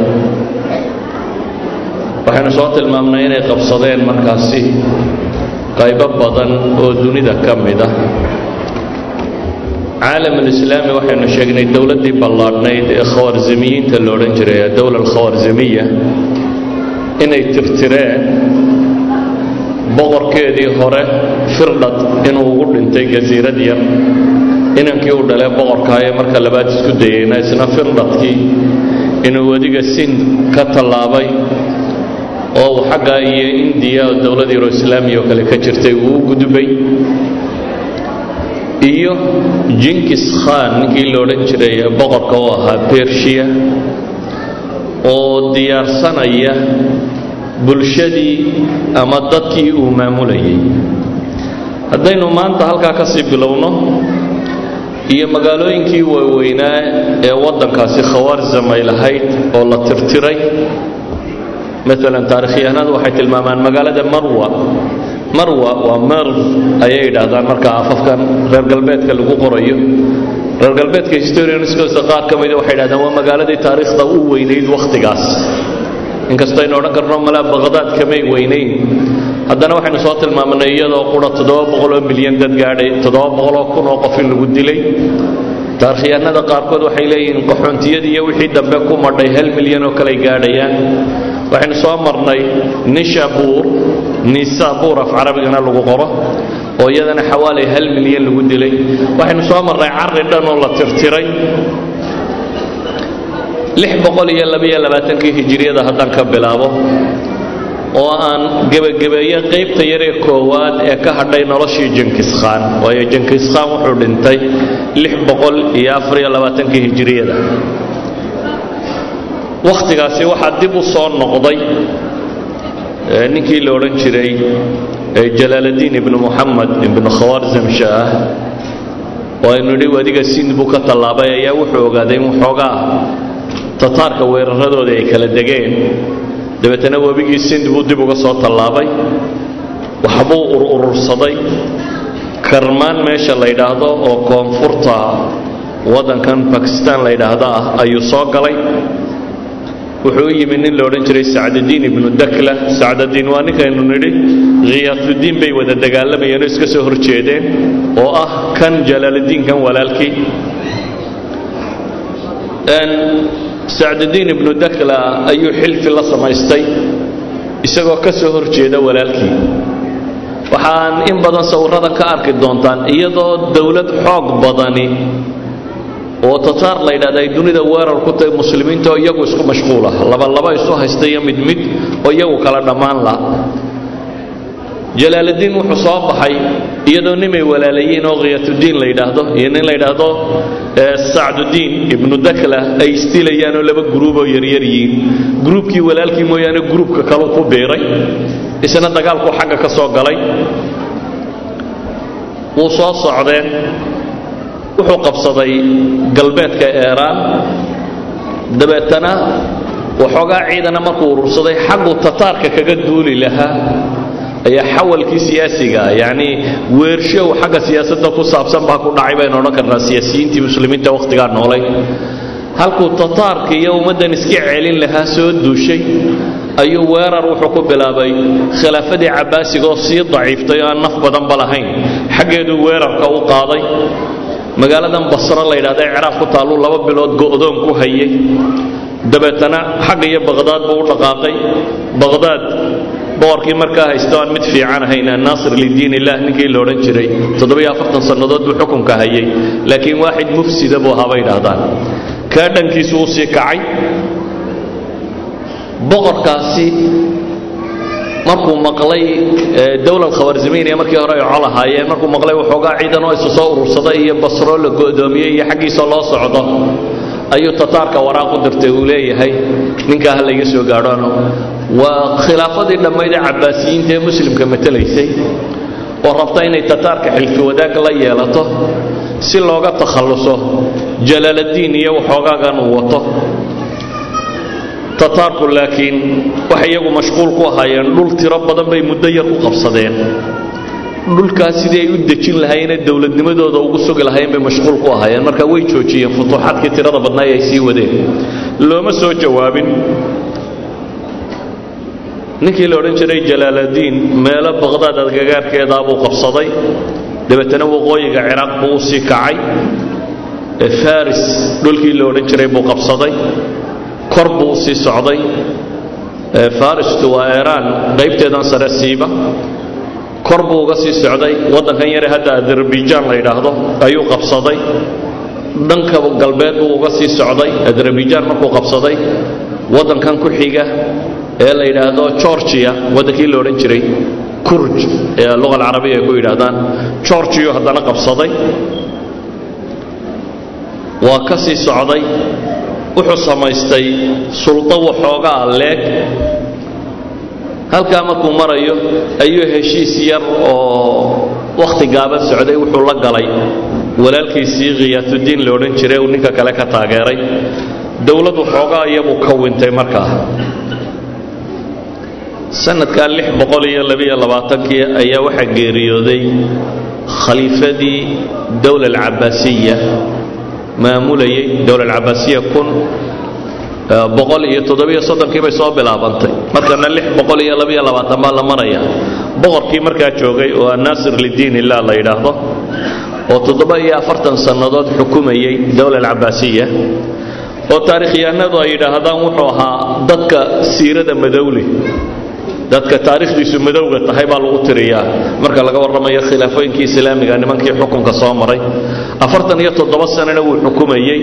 waxaynu soo tilmaamnay inay qabsadeen markaasi qaybo badan oo dunida ka mid ah. Caalamulislaami waxaynu sheegnay dowladdii ballaadhnayd ee khawarzimiyiinta la odhan jiray adowla alkhawarzimiya inay tirtireen boqorkeedii hore firdhad inuu ugu dhintay jasiirad yar inankii uu dhalee boqorkaayee marka labaad isku dayeyna isna firdhadkii inuu wadiga sind ka tallaabay oo uu xagga iyo indiya oo dowlad yaro islaamiya oo kale ka jirtay uu u gudbay iyo jinkis khan ninkii la odhan jiray boqorka u ahaa bershiya oo diyaarsanaya bulshadii ama dadkii uu maamulayay haddaynu maanta halkaa ka sii bilowno iyo magaalooyinkii waaweynaa ee waddankaasi khawaarzam ay lahayd oo la tirtiray. Maalan taarikhyahanadu waxay tilmaamaan magaalada marwa. Marwa waa merv ayay yidhaahdaan marka afafkan reer galbeedka lagu qorayo. Reer galbeedka historianskoosa qaar ka mida waxay yidhahdaan waa magaaladii taariikhda u weynayd wakhtigaas. Inkastoo aynu odhan karno malaa baqhdaad kamay weynayn haddana waxaynu soo tilmaamnay iyadoo qura boqoloo milyan dad gaadhay boqoloo kun oo qof in lagu dilay. Taarikhyahanada qaarkood waxay leeyihiin qaxoontiyadii iyo wixii dambe ku madhay hal milyan oo kaley gaadhayaan. Waxaynu soo marnay nishabuur nisabuur af carabigana lagu qoro oo iyadana xawaalay hal milyan lagu dilay. Waxaynu soo marnay cari dhan oo la tirtiray. Iyo hijiriyada haddaan ka bilaabo oo aan gebagabeeye qaybta yaree koowaad ee ka hadhay noloshii jenkiskhaan waayo jenkiskhaan wuxuu dhintay iyo hijiriyada wakhtigaasi waxaa dib u soo noqday ninkii la odhan jiray jalaaladiin ibnu muxamed ibnu khawarzam shaah oo aynu nidhi wadiga sind buu ka tallaabay? Ayaa wuxuu ogaaday in waxoogaa tataarka weeraradoodii ay kala degeen dabeetana webigii sind buu dib uga soo tallaabay. Waxbuu ururursaday karmaan meesha la yidhaahdo oo koonfurta waddankan bakistan la yidhaahdo ah ayuu soo galay. Wuxuu u yimid nin la odhan jiray sacdadiin ibnu dakla. Sacdadiin waa ninkaynu nidhi khiyaasudiin bay wada dagaalamayeen oo iska soo horjeedeen oo ah kan jalaaladiinkan walaalkii sacdadiin ibnu dakla ayuu xilfi la samaystay isagoo ka soo horjeeda walaalkii. Waxaan in badan sawirada ka arki doontaan iyadoo dowlad xoog badani oo tataar la yidhahda ay dunida weerar ku tahay muslimiinta oo iyagu isku mashquul ah. Laba laba isu haysta iyo mid mid oo iyagu kala dhammaan lah jalaaladiin wuxuu soo baxay iyadoo nimay walaalayiin oo khiyatudiin la yidhaahdo. Iyo nin la yidhaahdo sacdudiin ibnu dakla ay isdilayaan oo laba gruuboo yaryar yihiin. Gruubkii walaalkii mooyaane gruubka kaleu ku biiray isna dagaalkuu xagga ka soo galay. Wuu soo socdeen wuxuu qabsaday galbeedka eeraan dabeetana waxoogaa ciidana markuu urursaday xagguu tataarka kaga duuli lahaa ayaa xawalkii siyaasiga yacnii weershow xagga siyaasadda ku saabsan baa ku dhacay baynu odhan karnaa siyaasiyiintii muslimiinta wakhtigaa noolay. Halkuu tataarka iyo ummaddan iska celin lahaa soo duushay ayuu weerar wuxuu ku bilaabay khilaafadii cabbaasiga oo sii daciiftay oo aan naf badanba lahayn xaggeeduu weerarka u qaaday. Magaaladan basro la yidhahda ee ciraaq ku taalluu laba bilood go'doon ku hayay. Dabeetana xagga iyo baqhdaad buu u dhaqaaqay. Baqhdaad boqorkii markaa haysto aan mid fiican ahayn naasir lidiin illah ninkii la odhan jiray sannadood buu xukunka hayay. Laakiin waaxid mufsida buu ahaa bay kaa dhankiisu u sii kacay. Boqorkaasi markuu maqlay dowlad khawarzimiiniya markii hore ay col markuu maqlay waxoogaa ciidan oo isu soo urursaday iyo basroo la go'doomiyey iyo xaggiisa loo socdo. Ayuu tataarka waraaq u dirtay uu leeyahay. Ninkaa ha layga soo gaadhoano waa khilaafadii dhammayd ee cabbaasiyiinta ee muslimka matelaysay oo rabta inay tataarka xilfi wadaag la yeelato si looga takhalluso jalaaladiin iyo waxoogaagan uu wato. Tataarku laakiin waxay iyagu mashquul ku ahaayeen dhul tiro badan bay muddo yar ku qabsadeen. Dhulkaas sidii ay u dejin lahaayeenee dowladnimadooda ugu sugi lahaayeen bay mashquul ku ahaayeen. Marka way joojiyeen futuuxaadkii tirada badnaa ay sii wadeen. Looma soo jawaabin ninkii la odhan jiray jalaaladiin meelo baqhdaad adgagaarkeedaa buu qabsaday. Dabeetana waqooyiga ciraaq buu u sii kacay. Faris dhulkii la odhan jiray buu qabsaday. Kor buu u sii socday. Faristu waa iiraan qaybteedan sare siiba. Kor buu uga sii socday. Waddankan yare hadda adarabijaan la yidhaahdo ayuu qabsaday. Dhanka galbeed buu uga sii socday. Adarabijaan markuu qabsaday waddankan ku xiga ee la yidhaahdo georgia waddankii la odhan jiray kurj ee luqa alcarabiya ay ku yidhaahdaan. Georgiyu haddana qabsaday waa ka sii socday wuxuu samaystay suldo waxoogaa leeg. Halkaa markuu marayo ayuu heshiis yar oo wakhti gaaban socday wuxuu la galay. Walaalkiisii khiyaatudiin la odhan jiray uu ninka kale ka taageeray. Dowlad waxoogaa iyabuu ka wintay markaa sanadkaa lix boqol iyo labiyo labaatankii ayaa waxaa geeriyooday khaliifadii dowla alcabaasiya maamulayay dowla alcabaasiya kun boqol iyo toddobiyo soddonkii bay soo bilaabantay. Markana lix boqol iyo labiyo labaatan baa la maraya. Boqorkii markaa joogay oo annaasir lidiin illah la yidhaahdo oo toddoba iyo afartan sannadood xukumayay dowla alcabaasiya oo taarikhyahanadu ay yidhaahdaan wuxuu ahaa dadka siirada madowle dadka taarikhdiisu madowga tahay baa lagu tiriyaa. Marka laga warramayo khilaafooyinkii islaamiga nimankii xukunka soo maray. Afartan iyo toddoba sanana wuu xukumayey.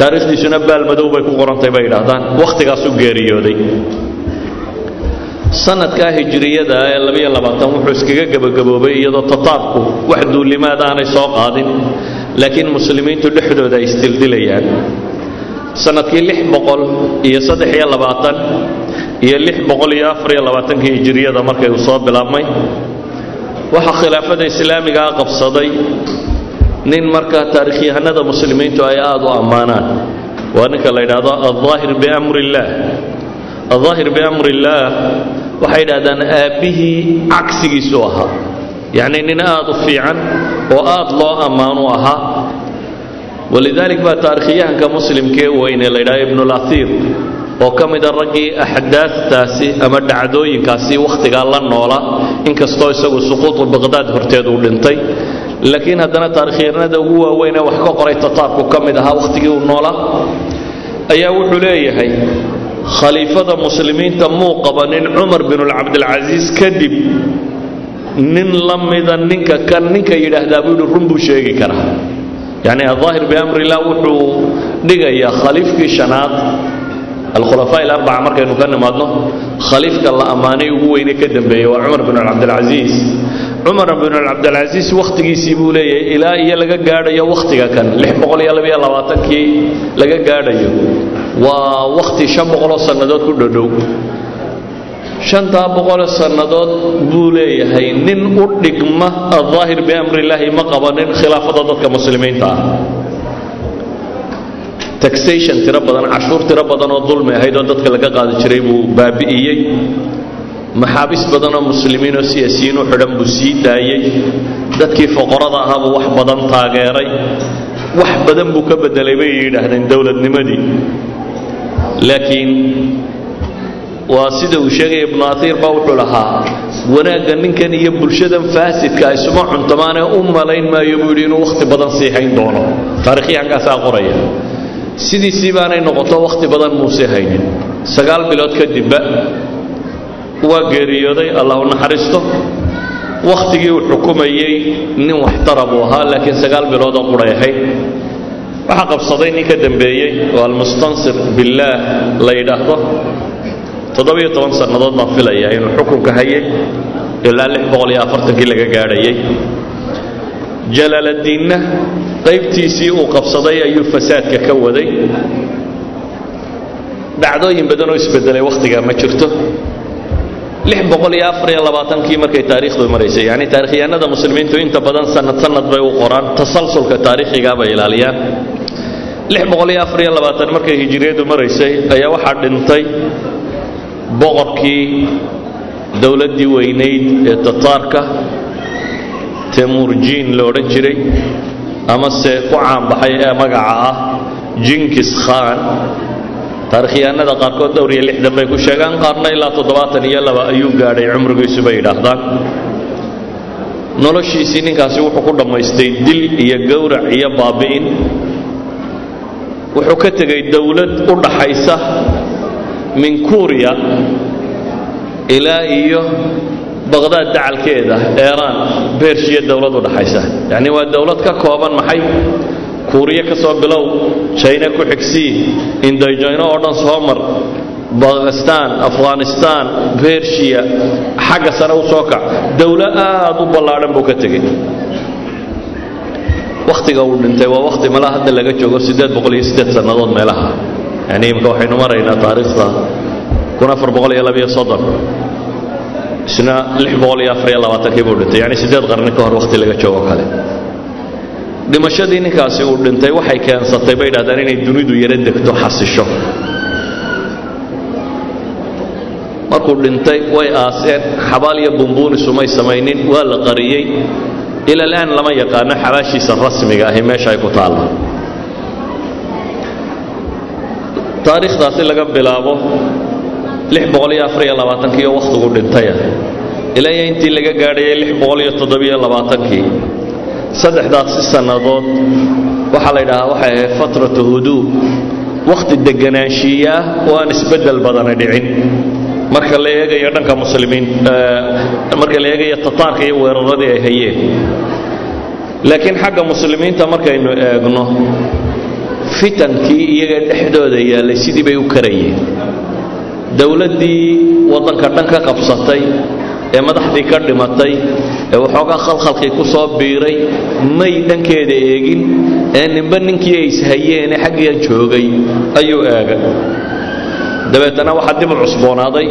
Taarikhdiisuna baal madow bay ku qorantay bay yidhaahdaan. Wakhtigaasuu geeriyooday. Sanadkaa hijriyada ee labiyo labaatan wuxuu iskaga gebagaboobay iyadoo tataarku wax duulimaad aanay soo qaadin. Laakiin muslimiintu dhexdooda ay isdildilayaan sannadkii lix boqol iyo saddex iyo labaatan iyo hijiriyada markay uu soo bilaabmay. Waxaa khilaafada islaamigaa qabsaday nin markaa taarikhyahanada muslimiintu ay aada u ammaanaan. Waa ninka la yidhaahdo aldaahir biamri illaah aldaahir biamri waxay yidhahdaan aabbihii cagsigiisu ahaa. Yacni nin aada u fiican oo aada loo ammaanu ahaa. Walidalik baa taarikhyahanka muslimkee weyne la yidhahdo ibnulaiir oo ka mida raggii axdaaftaasi ama dhacdooyinkaasi wakhtigaa la noola inkastoo isagu suquutu baqhdaad horteed uu dhintay. Laakiin haddana taarikhyahanada ugu waaweyn ee wax ka qoray tataarku ka mid ahaa wakhtigii uu noolaa ayaa wuxuu leeyahay khaliifada muslimiinta muu qabanin cumar binulcabdilcasiis kadib nin la mida ninka kan ninka yidhaahdaa buu yidhi run buu sheegi karaa. Yacni aldaahir biamrillah wuxuu dhigayaa khaliifkii shanaad alkhulafaa ilarbaca markaynu ka nimaadno khaliifka la ammaanay ugu weyne ka dambeeyey waa cumar bin cabdilcasiis cumar bin cabdilcasiis wakhtigiisii buu leeyahay ilaa iyo laga gaadhayo wakhtiga kan kii laga gaadhayo waa wakhti boqoloo sannadood ku dhodhow shantaa boqoloo sannadood buu leeyahay nin u dhigma aldaahir biamri illaahi ma qabanin khilaafada dadka muslimiinta ah taxation tiro badan cashuur tiro badan oo dulmi ahayd oo dadka laga qaadi jiray buu baabi'iyey. Maxaabis badan oo muslimiin oo siyaasiyiin u xidhan buu sii daayey. Dadkii foqorada ahaa buu wax badan taageeray. Wax badan buu ka bedelay bay yidhaahdeen dowladnimadii. Laakiin waa sida uu sheegaya ibnu atiir baa wuxuu lahaa wanaagga ninkan iyo bulshadan faasidka isuma cuntamaanee u malayn maayo buu yidhi inuu wakhti badan sii hayn doono. Taarikhyahankaasaa qoraya sidiisii baanay noqoto wakhti badan muuse haynin. Sagaal bilood kadibba waa geeriyooday allah u naxariisto. Wakhtigii uu xukumayey nin waxtara buu ahaa laakiin sagaal bilood oo quray ahayd waxaa qabsaday nin ka dambeeyey oo almustansir billaah la yidhaahdo. Toddobiyo toban sannadood baan filaya inuu xukunka hayay ilaa lix boqol iyo afartankii laga gaadhayay. Jalaaladiinna qaybtiisii uu qabsaday ayuu fasaadka ka waday. Dhacdooyin badan oo isbedelay wakhtigaa ma jirto. Labaatankii markay taariikhdu maraysay yacni taarikhyahanada muslimiintu inta badan sanad sanad bay u qoraan. Tasalsulka taariikhigaa bay ilaaliyaan. Markay hijiriyadu maraysay ayaa waxaa dhintay boqorkii dowladdii weynayd ee tataarka temurjiin la odhan jiray amase ku caanbaxay ee magaca ah jinkis khan. Taarikhyahanada qaarkood dhowr iyo lixdan bay ku sheegaan qaarna ilaa toddobaatan iyo laba ayuu gaadhay cumrigiisu bay yidhaahdaan noloshiisii ninkaasi wuxuu ku dhammaystay dil iyo gowrac iyo baabi'in. Wuxuu ka tegay dowlad u dhaxaysa min kuuriya ilaa iyo baqdaad dacalkeeda eeraan bershiya dowlad dhaxaysa. Yacni waa dowlad ka kooban maxay? Kuuriya ka soo bilow jayna ku xigsii indayjayno oo dhan soo mar bakistaan afghanistaan bershiya xagga sare u kac. Dowlo aad u ballaadhan buu ka tegey. Wakhtiga uu dhintay waa wakhti malaa hadda laga joogo siddeed boqol iyo siddeed sannadood meelaha. Yani imika waxaynu maraynaa taariikhda kun afar boqol iyo labiyo soddon isna lix boqol iyo afar iyo labaatankii buu dhintay. Yani siddeed qarni ka hor wakhti laga joogo kale. Dhimashadii ninkaasi uu dhintay waxay keensatay bay yidhahdaan inay dunidu yaro degto xasisho. Markuu dhintay way aaseen xabaal iyo bumbuunisu may samaynin waa la qariyey. Ila alaan lama yaqaano xabaashiisa rasmiga ahi meesha ay ku taalla. Taariikhdaasi laga bilaabo iyo wakhtigu dhintaya ilaa iyo intii laga gaadhayay labaatankii. Saddexdaasi sannadood waxaa la yidhahaa waxay ahayd fatratu huduu wakhti deganaanshiiya ah oo aan isbeddel badana dhicin. Marka la eegayo dhanka muslimiin marka la eegayo tataarka iyo weeraradii ay hayeen. Laakiin xagga muslimiinta markaynu eegno fitankii iyaga dhexdooda yaallay sidii bay u karayeen dowladdii waddanka dhan ka qabsatay ee madaxdii ka dhimatay ee waxoogaa khalkhalkii ku soo biiray may dhankeeda eegin ee ninba ninkii ay ishayeene xaggiian joogay ayuu eegay dabeetana waxaa dib u cusboonaaday.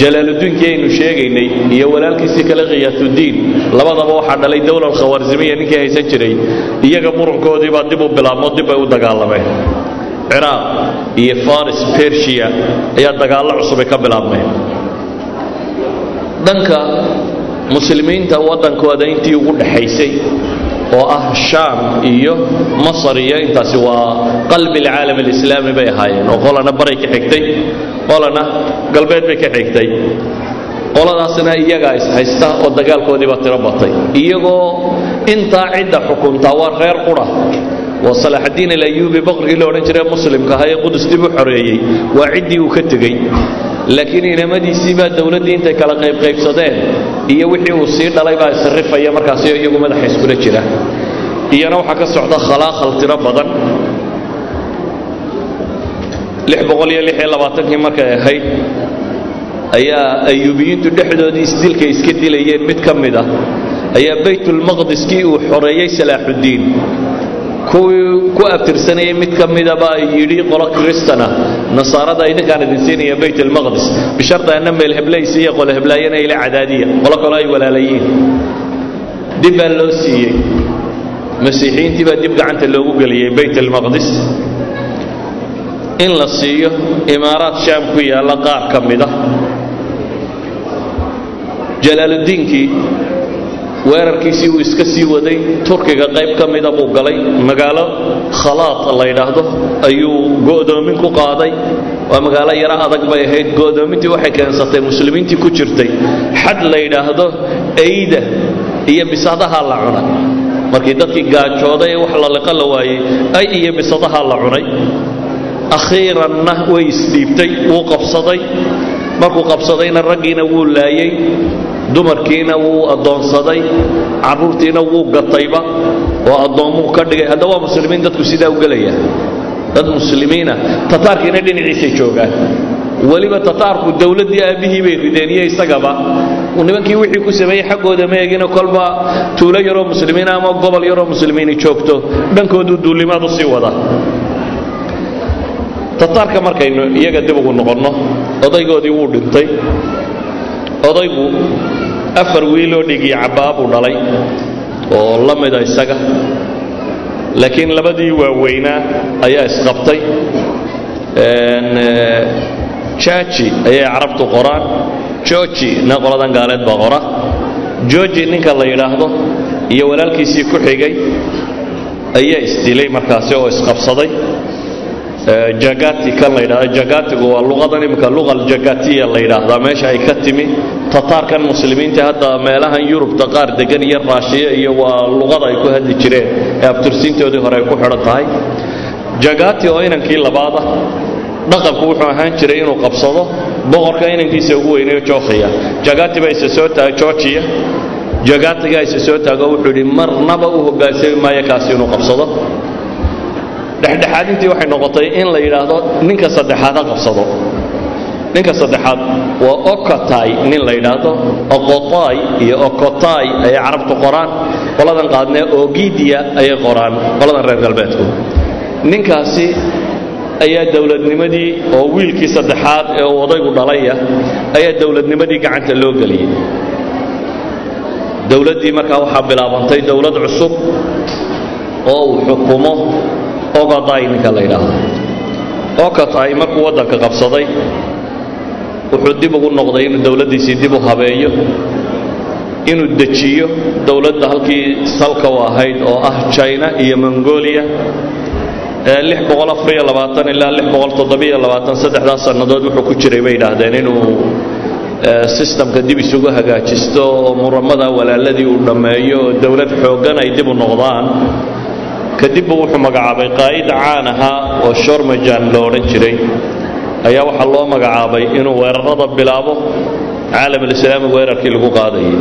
Jalaaludiinkii aynu sheegaynay iyo walaalkiisii kale khiyaatuddiin labadaba waxaa dhalay dowla alkhawaarsimiya ninkii haysan jiray iyaga murankoodiibaa dib u bilaabmo dib bay u dagaalameen ciraaq iyo faris bershiya ayaa dagaallo cusubay ka bilaabmeen. Dhanka muslimiinta waddankooda intii ugu dhaxaysay oo ah shaam iyo masar iyo intaasi waa qalbi alcaalam alislaami bay ahaayeen oo qolana baray ka xigtay qolana galbeed bay ka xigtay. Qoladaasna iyagaa ishaysta oo dagaalkoodiibaa tiro batay. Iyagoo intaa cidda xukuntaa waa reer qura waa salaaxaddiin alayuubi boqorkii la odhan jiray muslimka ahaa ee qudus dib u xoreeyey. Waa ciddii uu ka tegey. Laakiin inamadiisii baa dowladdii intay kala qaybqaybsadeen iyo wixii uu sii dhalay baa isrifaya markaasi iyagu madaxa iskula jira. Iyana waxaa ka socda khalaaqal tiro badan. Labaatankii markay ahayd ayaa ayuubiyiintu dhexdoodii isdilka iska dilayeen mid ka mid ah ayaa baytulmaqdiskii uu xoreeyey salaaxuddiin kuwii ku abtirsanayay mid ka midabaa yidhi qolo kristana nasaarada idinkaan idin siinaya bayt almaqdis bisharta anna meel heblaysi iyo qolo heblaayana ila cadaadiya qolo kaloo ay walaalayiin. Dib baa loo siiyey. Masiixiyiintii baa dib gacanta loogu geliyey bayt almaqdis in la siiyo imaaraad shaam ku yaalla qaar ka mid ah jalaaluddiinkii weerarkiisii uu iska sii waday turkiga qayb ka mida buu galay. Magaalo khalaad la yidhaahdo ayuu go'doomin ku qaaday. Waa magaalo yaro adag bay ahayd. Go'doomintii waxay keensatay muslimiintii ku jirtay. Xad la yidhaahdo eyda iyo bisadaha la cunay. Markii dadkii gaajooday ee wax la liqo la waayey ay iyo bisadaha la cunay. Akhiiranna way isdhiibtay wuu qabsaday markuu qabsadayna raggiina wuu laayey dumarkiina wuu addoonsaday carruurtiina wuu gatayba oo addoommuu ka dhigay. Hadda waa muslimiin dadku sidaa u gelaya dad muslimiina tataarkiina dhinaciisay joogaan. Weliba tataarku dowladdii aabbihii bay rideen iyo isagaba. Nimankii wixii ku sameeyey xaggooda ma kolba tuulo yaroo muslimiina ama gobol yaroo muslimiini joogto. Dhankooduu duulimaad u sii wada tataarka markaynu iyaga dib ugu noqonno odaygoodii wuu dhintay. Odaygu afar wiiloo dhigii cabbaa buu dhalay oo la mida isaga. Laakiin labadii waaweynaa ayaa isqabtay. Jaaji ayay carabtu qoraan. Georgi na qoladan gaaleed baa qora. Georgi ninka la yidhaahdo iyo walaalkiisii ku xigay ayaa isdilay markaasi oo isqabsaday jagati kan la yidhahdo. Jagatigu waa luqadan imika luqa aljagatiya la yidhaahdaa meesha ay ka timi tataarkan muslimiinta hadda meelahan yurubta qaar degan iyo raashiya iyo waa luqada ay ku hadli jireen. Ee abtirsiintoodii hore ay ku xidhan tahay. Jagati oo inankii labaada dhaqanku wuxuu ahaan jiray inuu qabsado boqorka inankiisa ugu weynayo jookhiya jagati baa isa soo taagay georgiya jagatigaa isa soo taago wuxuu yidhi marnaba u hogaansami maayo kaasi inuu qabsado dhexdhexaadintii waxay noqotay in la yidhaahdo ninka saddexaad ha qabsado. Ninka saddexaad waa okotay nin la yidhaahdo okotay iyo okotay ayay carabtu qoraan. Qoladan qaadnee ogidia ayay qoraan qoladan reer galbeedku. Ninkaasi ayaa dowladnimadii oo wiilkii saddexaad ee uu odaygu dhalaya ayaa dowladnimadii gacanta loo geliyey. Dowladdii markaa waxaa bilaabantay dowlad cusub oo uu xukumo ogoday ninka la yidhaahdo. Okotay markuu waddanka qabsaday wuxuu dib ugu noqday inuu dowladdiisii dib u habeeyo inuu dejiyo dowladda halkii salka u ahayd oo ah china iyo mongolia ilaa saddexdaas sannadood wuxuu ku jiray bay yidhaahdeen inuu sistamka dib isugu hagaajisto oo muramada walaaladii uu dhammeeyo oo dowlad xooggan ay dib u noqdaan kadibbu wuxuu magacaabay qaa'id caan ahaa oo shormajan lo odhan jiray. Ayaa waxaa loo magacaabay inuu weerarada bilaabo caalam alislaami weerarkii lagu qaadayay